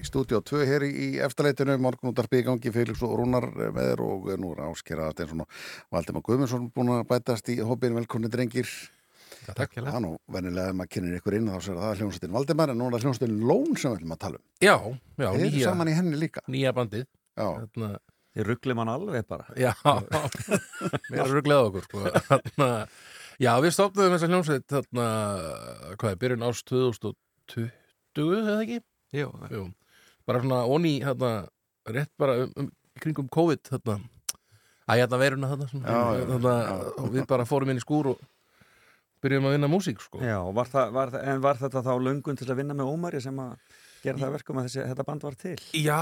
í stúdíu 2 hér í, eftirleitinu, morgunútarpi í gangi Felix og Rúnar eh, með þér og eh, nú er áskera Steinsson og Valdimar Guðmundsson búin að bætast í hópin velkonni drengir. Já, takk Það er nú venjulega ef maður kynir ykkur inn þá sér að það er hljónstinn Valdimar en nú er það hljónstinn Lón sem við ætlum að tala um. Já, já, Þeir eru saman í henni líka. nýja bandið. Já, Þarna, Þið rugglum hann alveg bara. Já, við erum rugglega okkur sko. Þarna, Já, við stopnaðum þessa hljómsveit þarna, hvað er, byrjun árs 2020 eða ekki? Jú, Jú. Bara svona onni, þarna, rétt bara um, um kringum COVID þarna, að hérna veruna þarna, svona, Já, já, þarna já. og við bara fórum inn í skúr og byrjum að vinna músík sko. Já, var það, var það, en var þetta þá löngun til að vinna með Ómari sem að gera það að verkum að þessi, þetta band var til? Já,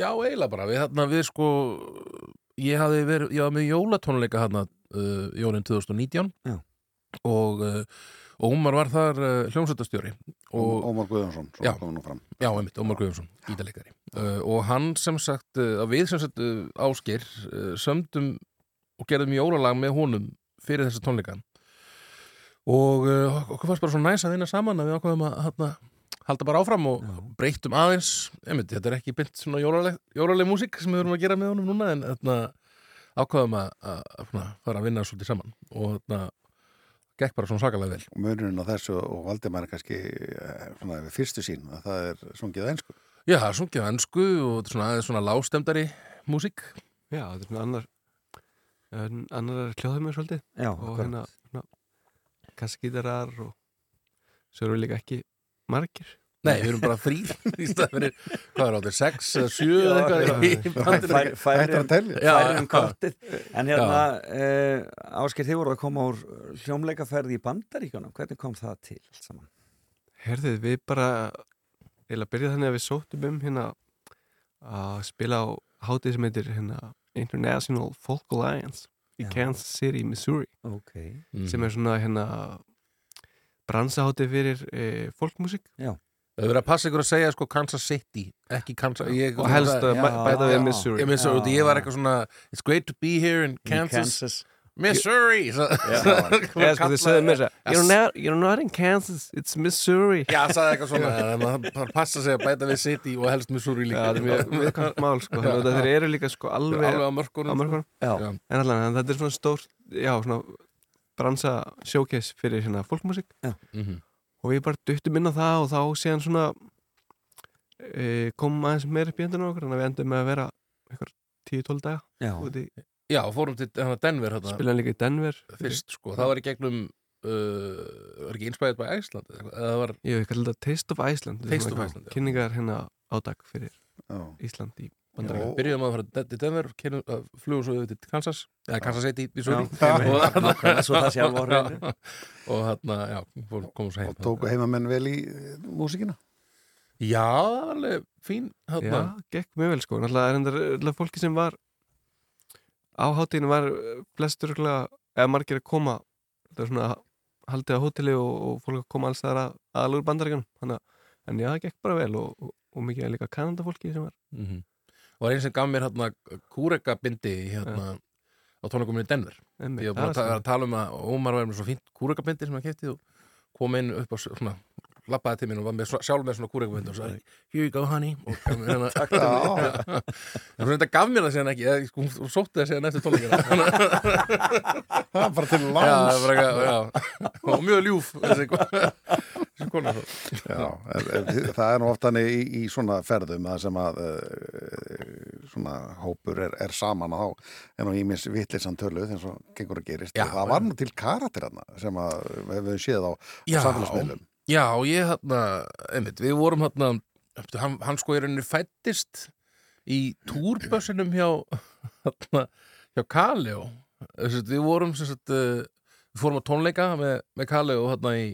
já, eiginlega bara við, þarna, við sko ég hafði verið, ég var með jólatónleika hérna uh, jólinn 2019 Já. og uh, Ómar var þar hljómsveitastjóri og Ómar Guðjónsson, Já. Já, einmitt, Ómar Guðjónsson, gítalegari uh, og hann sem sagt, að við sem sagt uh, sömdum og gerðum jólalag með honum fyrir þessa tónleika. Og okkur fannst bara svo næs að vinna saman að við ákveðum að hana, halda bara áfram og breytum aðeins. Einmitt, þetta er ekki beint svona jólaleg, jólaleg músík sem við erum að gera með honum núna en þarna, ákveðum að, að, að svona, fara að vinna svolítið saman og þarna, gekk bara svona sakalega vel. Og munurinn á þessu og Valdimar er kannski eh, svona við fyrstu sín að það er sungið á ensku. Já, það er sungið á ennsku og þetta er svona, svona lágstemdari músík. Já, þetta er svona annar annar hljóðum með svolítið. Já, og hérna, hérna kassagítarar og svo erum við líka ekki margir Nei, við erum bara þrýr í stað fyrir, hvað er á þetta, sex eða sjö eða eitthvað í bandinu Fær- færri Hættir að en- telja. Já, færri en já. kortið en hérna, uh, Ásker, þið voru að koma úr hljómleikaferði í Bandaríkjunum hvernig kom það til allt saman? Herðið, við bara eða byrjaði þannig að við sóttum um hérna að spila á hátið sem heitir hérna International Folk Alliance í Já. Kansas City, Missouri Ok, Mm. sem er svona hérna bransahátið fyrir e, folkmusik Það er verið að passa ykkur að segja sko Kansas City, ekki Kansas ég, og helst að Já, bæ- bæta við já. Missouri. Ég svo, ég var eitthvað svona It's great to be here in Kansas, Kansas. Missouri! Svo- Eða sko þið sögðu mér það you're, not- in Kansas, it's Missouri. Já, það sagði eitthvað svona en Það það passa sig að bæta við City og helst Missouri Já, líka þetta er mjög viðkvæmt mál sko. Þeir eru líka sko alveg á Já, Já. en allan, en þetta er svona stór já, svona bransa showcase fyrir hérna fólkmusik. Mhm. Og við bara duttum inn á það og þá séðan svona e, kom aðeins meira upp í endunum okkur þannig að við endum með að vera einhver 10-12 daga já, úti, Já, fórum til hana, Denver hana, spilaðan líka í Denver. Fyrst sko, það var í gegnum uh, var ekki inspired by Iceland eitthvað, var ég veit þetta Taste of Iceland Taste of Iceland, kynningar hérna átak fyrir Já. Ísland í Já, bandaríkjum byrjuðum að fara til Denver uh, flugum svo yfir til Kansas. Eða Kansas City, á hreinu. og fór- komum svo heim og tóku heimamenn vel í eh, músíkina? Já, alveg fín Já, gekk mjög vel sko. Náttúrulega er náttúrulega fólki sem var á hátíðinu var eh, flestur eða margir að koma þetta er svona haldið á hóteli og, og fólk að koma alls þar að aðalur bandaríkan þannig að, en já, það gekk bara vel og, og, og mikið líka kananda fólki sem var. Mm og var einn sem gaf mér hérna kúrekabindi hérna á tónleikuminu í Denver. Einmitt, ég var bara það að, að tala um að Ómar var með svo fínt kúrekabindi sem hann kefti og kom inn upp á svona lappaði til mín og var með, svo- sjálf með svona kúrekabindi og sagði, here you go honey. Og gaf mér hérna en svo þetta gaf mér það síðan ekki eða, sko, hún sótti það síðan eftir tónleikina það er bara til já, láns það var eitthvað, já. Og mjög ljúf þessi, þessi kona Já, en, en, það er nú oft hannig í, í svona ferðum það sem að uh, svona hópur er, er saman og þá er nú ímins vittlisann tölu eins og gengur að gerist Já, og það var nú til karakter þarna sem að við höfum séð á, á Já. samfélagsmiðlum Já, ég hérna, einmitt, við vorum hérna, hann, hann sko í rauninni fættist í túrbössinum hjá, hérna, hjá Kaleo. Þessi, við vorum, sagt, uh, við fórum á tónleika með, með Kaleo hérna í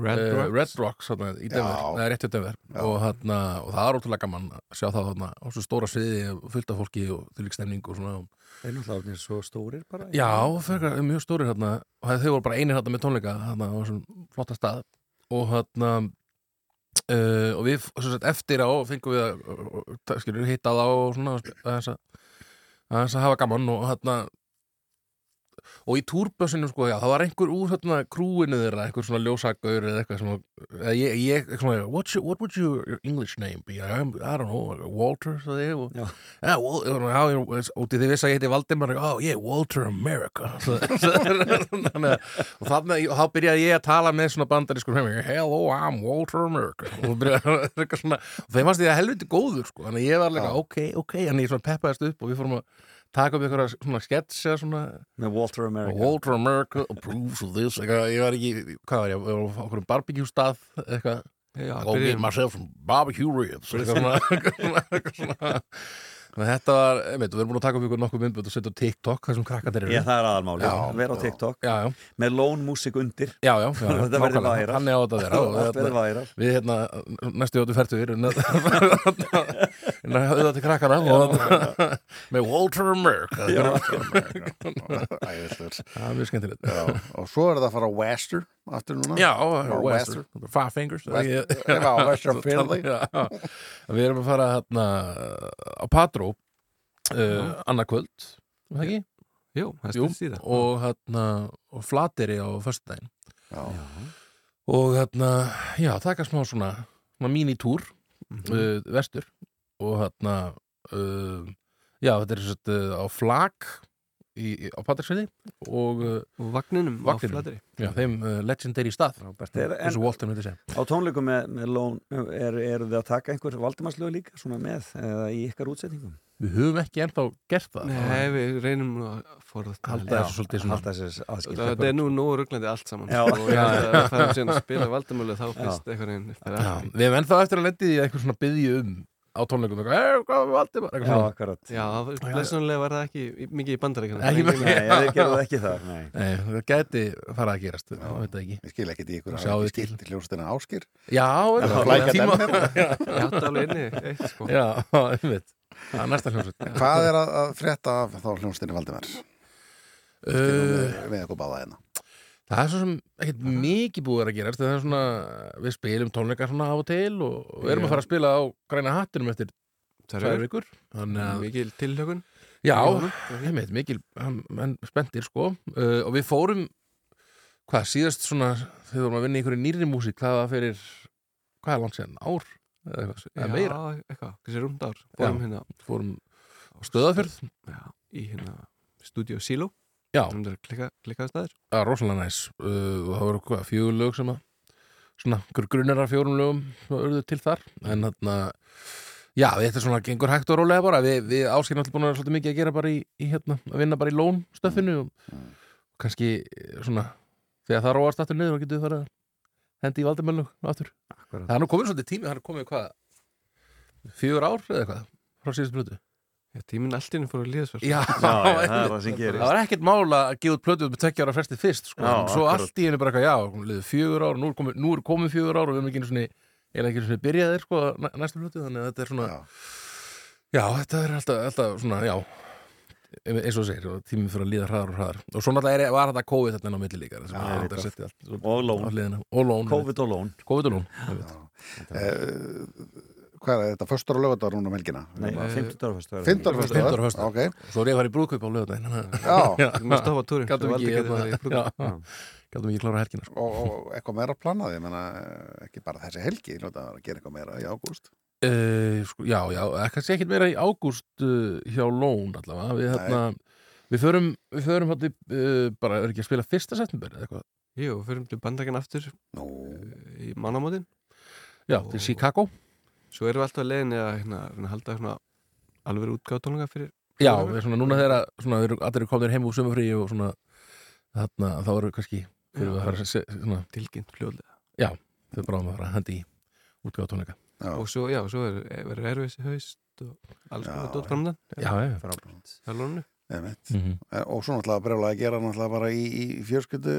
Red eh, Rocks. Red Rocks hérna, í Denver, Já. það er rétt í Denver. Og, hérna, og það er ótrúlega gaman að sjá það hérna, á svo stóra sviði, fullt af fólki og þvílík stemning og svona. Orðnir svo stórir bara Já, fyrir mjög stórir hérna og þau voru bara einir hérna með tónleika hérna á þessum flotta stað. Og hérna uh, og við sagt, eftir á fengum við að uh, skilur, hitta þá og svona aðeins að, aðeins að hafa gaman. Og hérna og í túrbössinum sko, já, það var einhver úr hérna krúinu þeirra, einhver svona ljósagaur eða eitthvað sem, eða ég, ég svona, What's your, what would your English name be? I'm, I don't know, Walter svo þið, og, Já. og þið vissi að ég heiti Valdimar oh yeah, Walter America þannig að og þannig, og þá byrjaði ég að tala með svona bandarískur heim, hello, I'm Walter America og, byrjaði, eitthvað svona, og þeim fannst ég að helviti góður sko, þannig að ég var líka, ok, ok þannig ég svona peppaðist upp og við fórum að taka upp eitthvað svona sketsa svona? Með Walter America. Walter America approves of this eitthvað, ég var ekki, hvað var ég, ég var á okkur barbecue stað eitthvað. Já, I'll get myself some barbecue ribs eitthvað svona, eitthvað svona, Þetta var, einmitt, við erum búin að taka upp ykkur nokkuð myndbönd og setja á TikTok þessum krakkandir eru. Já, það er aðalmáli, vera á TikTok. Já, já. með lón músík undir. Já, já, já, Þetta verður nákvæmlega. væral. Þannig á þetta að vera. Og Allt verður hérna, væral. Við hérna, næstu áttu færtu við hérna höfða til krakkana og með Walter America. Já. Æðislegt. Það er mjög skemmtilegt. Já, og svo er það að fara á Wester aftur núna Já, Á Wester, Five Fingers Western Philly. Já. Við erum að fara hérna á Patró uh, annað kvöld, var það ekki? Jú, það Jú, styrst í það. og hérna og Flateri á Já. og hérna já, taka smá svona, svona mínitúr Mhm. uh, vestur og hérna uh, já, þetta er uh, á flag í, á Patræksviði og, uh, og vagninum, á Flateyri. já, þeim uh, legendary stað Er- eins og Walter myndi segja. Á tónleikum með, með lón er, eru þið að taka einhver valdimarslög líka svona með eða í ykkar útsetningum? Við höfum ekki ennþá gert það. Nei, við reynum að forða Halda þessu svolítið svona- halda þessu aðskilt. Það er nú nógu rugglandi allt saman. Já. og það færum síðan að spila valdamölu þá fyrst eitthvað reynd Já, við hefum ennþá eftir að lendi í eitthvað svona byggju um á tónleikum eitthvað, "Eh, hvað var Valdimar?" eitthvað Já, svona. akkurat. Já, blessunlega var það ekki mikið í bandaríkana Ekki Nei, þið gerðu það ekki þar, nei. Nei, það gæti fara að gerast, það veit það ekki Ég skil ekkert í ykkur að Sjáðu hafa til. ekki skilt hljóstina áskir Já, Er það var flækja tíma- den hérna? Ég átti alveg inni eitt sko Já, einmitt Það er næsta hljómsveit Hvað er að, að frétta af þá hljóstinni Valdimar? Uh, Við eitthvað báða hérna Það er svo sem ekkert mikið búið að gerast það er svona, við spilum tónleikar svona á og til og við erum að fara að spila á græna hattinum eftir tvær vikur. Mikil tilhlökun Já, mikil menn spenntir sko. Uh, og við fórum hvað, síðast svona þegar við vorum að vinna í einhverju nýrri músík það var fyrir, hvað er langt séðan, ár eða eitthvað, Já, eða meira. eitthvað, þessi rúnd ár. Fórum Já. hérna fórum á stöðafjörð Já, í hérna Studio Silo Já. Sem er klikka, klikkaði staðir. Það er rosalega næs. Uh, það voru hvað, fjögur lög sem að svona, grunnir af fjórum lögum urðu til þar. En þarna já, þetta er svona gengur hægt og rólega bara. Við, við áskilum allir búin að vera svolítið mikið að gera bara í, í hérna, að vinna bara í lón stöffinu og kannski eh, svona þegar það róast aftur niður og getur það að hendi í valdimölu aftur. Akkurat. það er nú komin svolítið tími, það er komið hvað fjögur ár eða eitthvað frá síðust blötu Já, tíminn allt inni fór að líða svo Já, Já, já, það er það sem gerist. Það var ekkert mál að gefa út plötu með tvekja ára frestið fyrst sko. Já, svo akkurat. allt í henni bara eitthvað, já, liðið fjögur ár nú er komið, nú er komið fjögur ár og við erum ekki einu svona eða ekki einu svona byrjaðir sko, næ- næstu plötu þannig að þetta er svona Já. Já, þetta er alltaf, alltaf svona, já eins og segir, og tíminn fyrir að líða hraðar og hraðar. Og svo náttúrulega er- var þetta COVID inn á milli líka er ég og lón. COVID og lón Og. Eh, Hvað er þetta? Föstur og lögadar núna um helgina? Nei, Eh, 50 ára fyrst 15 Fimmtán ára föstur föstudagur. Ok, Svo er ég að fara í brúðkaup á lögadaginn já Þú mást stoppa túrin Gætum ekki, hérna, já, Já. gætum ekki klára helgina sko. og, og eitthvað meira planað, ég menna ekki bara þessi helgi, hljóta að gera eitthvað meira í ágúst Uh, sko, já, já, kannski ekkert meira í ágúst uh, hjá Lón allavega við, hérna, við förum, við förum hérna, uh, bara, er ekki að spila fyrsta september eða eitthvað, Jú, við fyrir til bandaríkjan aftur eh, í mannamótin já, Ó. til Chicago Svo erum við alltaf að leiðinni að hérna, halda svona alveg útgáðtónleika fyrir já, við svona núna þegar að- svona, við erum allir komnir heim úr sumafrí og svona þarna, þá erum við kannski fyrir við að fara að se, svona, tilkynnt fljóðlega já, þau bráðum að fara að hendi í útgáða tónleika. Já, og svo, já, svo er, verður erfis í haust og alls konar dótt framdann já, já, Frábært. Þjálfónu einmitt. Mm -hmm. Eh, og svo náttúrulega brjálega að gera náttúrulega bara í, í fjörsköldu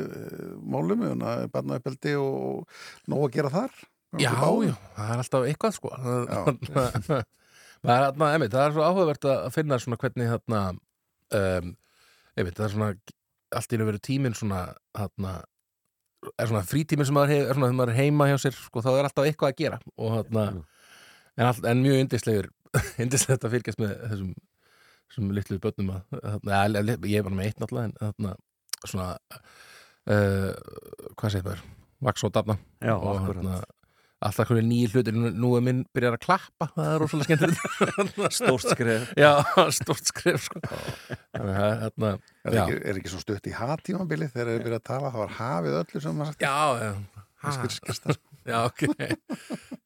málum, barnauppeldi og nóg að gera þar já, já, það er alltaf eitthvað sko. Það er, það er svo áhugavert að finna svona hvernig þarna um, einmitt, það er svona allt í einu verið tíminn svona þarna er svona frítíminn sem maður hef, er svona þegar maður er heima hjá sér sko, þá er alltaf eitthvað að gera. Og þarna en, all, en mjög yndislegur yndislegt að fylgjast með þessum, þessum litlu börnum að, þarna, ég er bara með eitt náttúrulega en þarna svona uh, hvað segir maður? Vaks og dafna. Já, og alltaf hverju nýjir hlutir nú, nú er minn byrjar að klappa það er rosalega skemmtilegt Stórt skref. já, stórt skref sko. þannig að hérna, Er já, ekki, er ekki svo stutt í hatímabili þegar þeir byrja að tala, það var hafið öllu sem maður sagt. já, já Það skil skist það. já, ok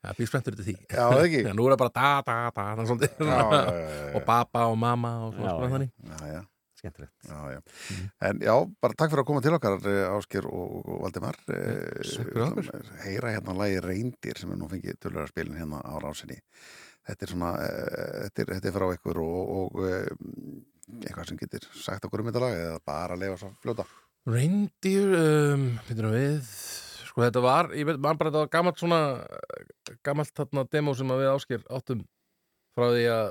það býr spenntur til því Já, það ekki. já, nú er það bara da, da, da, það er og baba og mamma og svona þannig Já, já. Skemmtilegt. Já, já. En já, bara takk fyrir að koma til okkar Ásker og, Valdimar okkur. Eh, heyra hérna lagi Reyndir sem er nú fengið tölur að spilin hérna á rásinni þetta er svona eh, þetta er, þetta er frá ykkur og, og eh, eitthvað sem getur sagt okkur um þetta lag eða bara leifa svo að fljóta Reindyr, um, veitum við sko þetta var, ég veit, mann bara þetta var gammalt svona, gammalt þarna demo sem að við ásker áttum frá því að,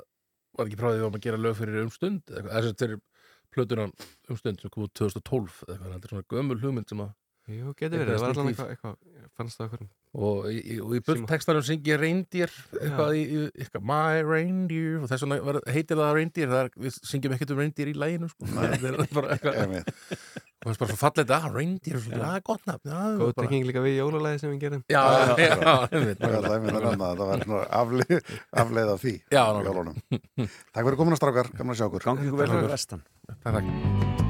var ekki frá því að við varum að gera lög fyrir umstund, þess að fyrir plötunan umstund sem kom út 2012 eða eitthvað, þetta er svona gömul hugmynd sem að Jú, getur verið, það var Eitthvað stíl. eitthvað, eitthvað, fannst það okkur og í, í, og í bulltekstanum syngi ég reindyr eitthvað í, eitthvað my reindeer og þess vegna heitir það reindyr það er, við syngjum ekkert um reindyr í læginu sko. það er bara eitthvað. Og það er bara svo fallið þetta, ah, reindeer, svo, það er gott nafn já, Góð trygging líka við jólalagi sem við gerum já, já, Það var afleið, af því jólunum. Takk fyrir komin að strákar, gaman að sjá okkur Gangi ykkur vel fyrir vestan. Takk,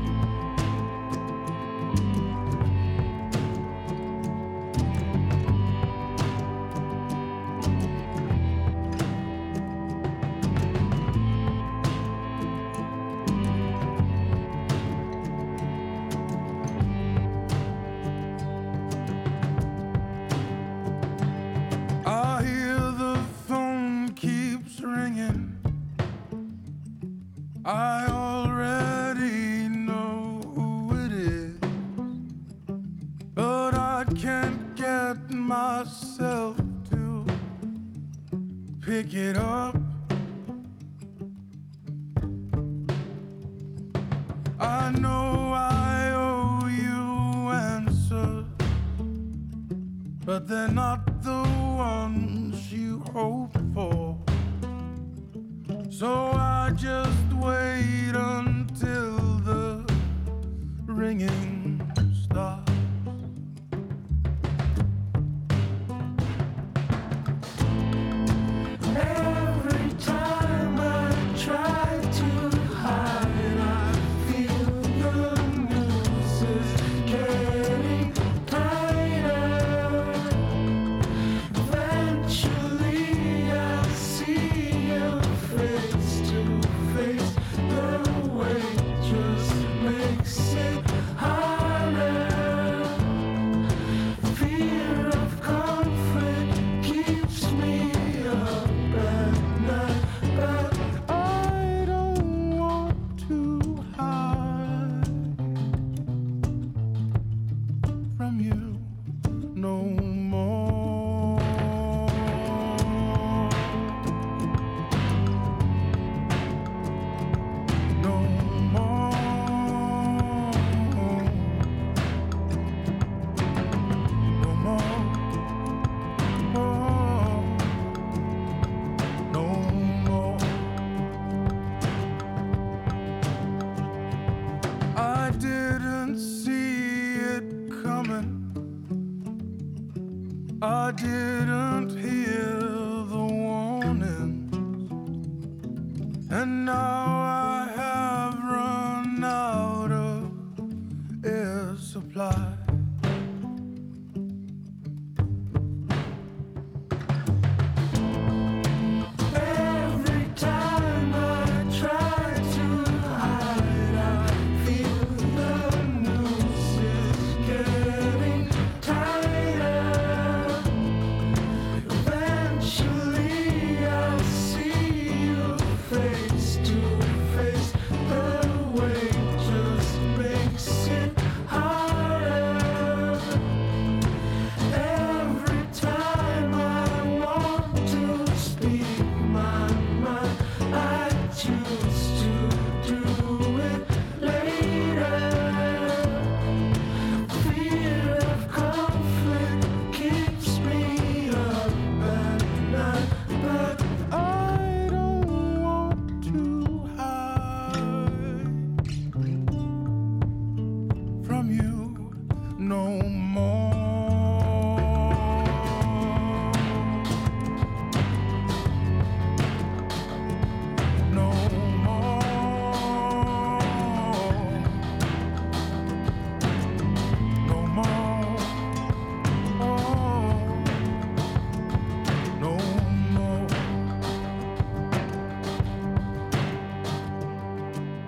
I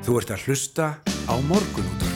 Þú ert að hlusta á morgunútvarpið.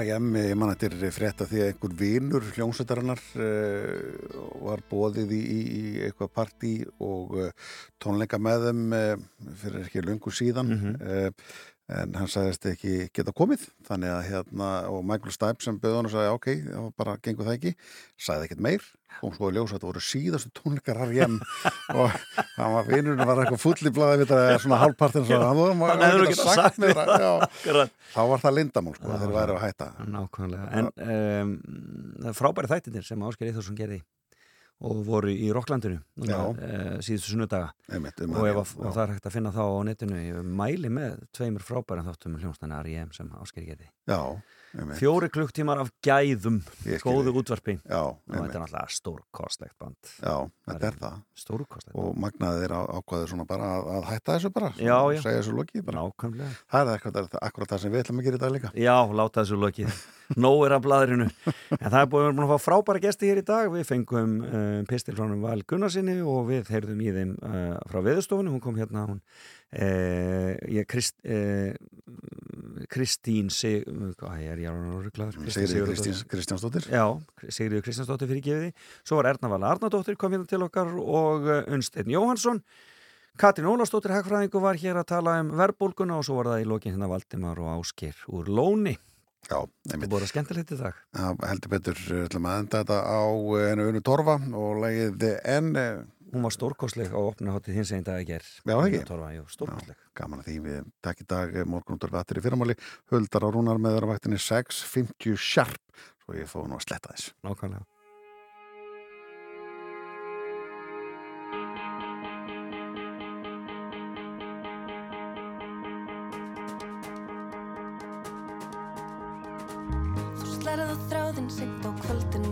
R.I.M. ég man að þetta er frétta því að einhver vinur hljómsveitarinnar uh, var bóðið í, í, í eitthvað partí og uh, tónleika með þeim uh, fyrir ekki lungu síðan. Mm en hann sagðist ekki geta komið þannig að hérna og Michael Stipe sem bauð hann og sagði ok, bara gengur það ekki. Sagði ekkert meir kom svo að ljósa að þetta voru síðastu tónleikar R.I.M. og hann var vinurinn var eitthvað full í blaði við þetta svona hálfpartin svo hann var Hann hefur ekki getað sagt mér það. Þá var það lindamál sko, þeir væri að hætta Nákvæmlega, en það er frábæri þættinir sem Ásker Eithórsson gerði og voru í Rokklandinu núna, Já. e, síðustu sunnudaga um og, að- það er hægt að finna þá á netinu ég mæli með tveimur frábærum þáttum með hljónstæna R.I.M. sem ásker geti Já. Fjóri klukktímar af gæðum. Góðu útvarpi. Já, þetta er náttúrulega stórkostlegt band. Já, þetta er það. Stórkostlegt Og magnaði þeir ákvaðu svona bara að, að hætta þessu bara. Já, já. Segja þessu lokið bara. Nákvæmlega. Það er akkurat, akkurat það sem við ætlum að gera í dag líka. Já, láta þessu lokið. Nóg er af blaðrinu. En það er búin að fá frábæra gesti hér í dag. Við fengum uh, pistil frá hann Val Gunnarsinni og við heyrðum í þeim uh, frá veðustofunum. Hún kom hérna, hún, uh, ég, Krist, uh, Kristín, Sig, hvað er ég rugglaður? Sigríður Kristíns- Kristjánsdóttir. Já, Sigriður Kristjánsdóttir fyrir gefiði. Svo var Erna Vala Arnardóttir kom hérna til okkar og uh, Unnsteinn Jóhansson. Katrin Ólafsdóttir Hagfræðingu var hér að tala um verbulguna og svo var það í lokin hérna Valdimar og Áskir úr Lóni. Já, Það að skemmtilegt í dag. Já, heldur betur, ætlum að enda þetta á einu unnu Torfa og lagið en Hún var stórkostleg á opna háttið hins einn dag í ger. Já, ekki? Torfa, jú, stórkostleg. Já, gaman að því við takk í dag morgunútur vattir í fyrramáli Huldar á rúnar með þeirra vaktinni 6.50 sharp svo ég fóð nú að sletta þess Nákvæmlega Þú slærið á þráðinn seint á kvöldin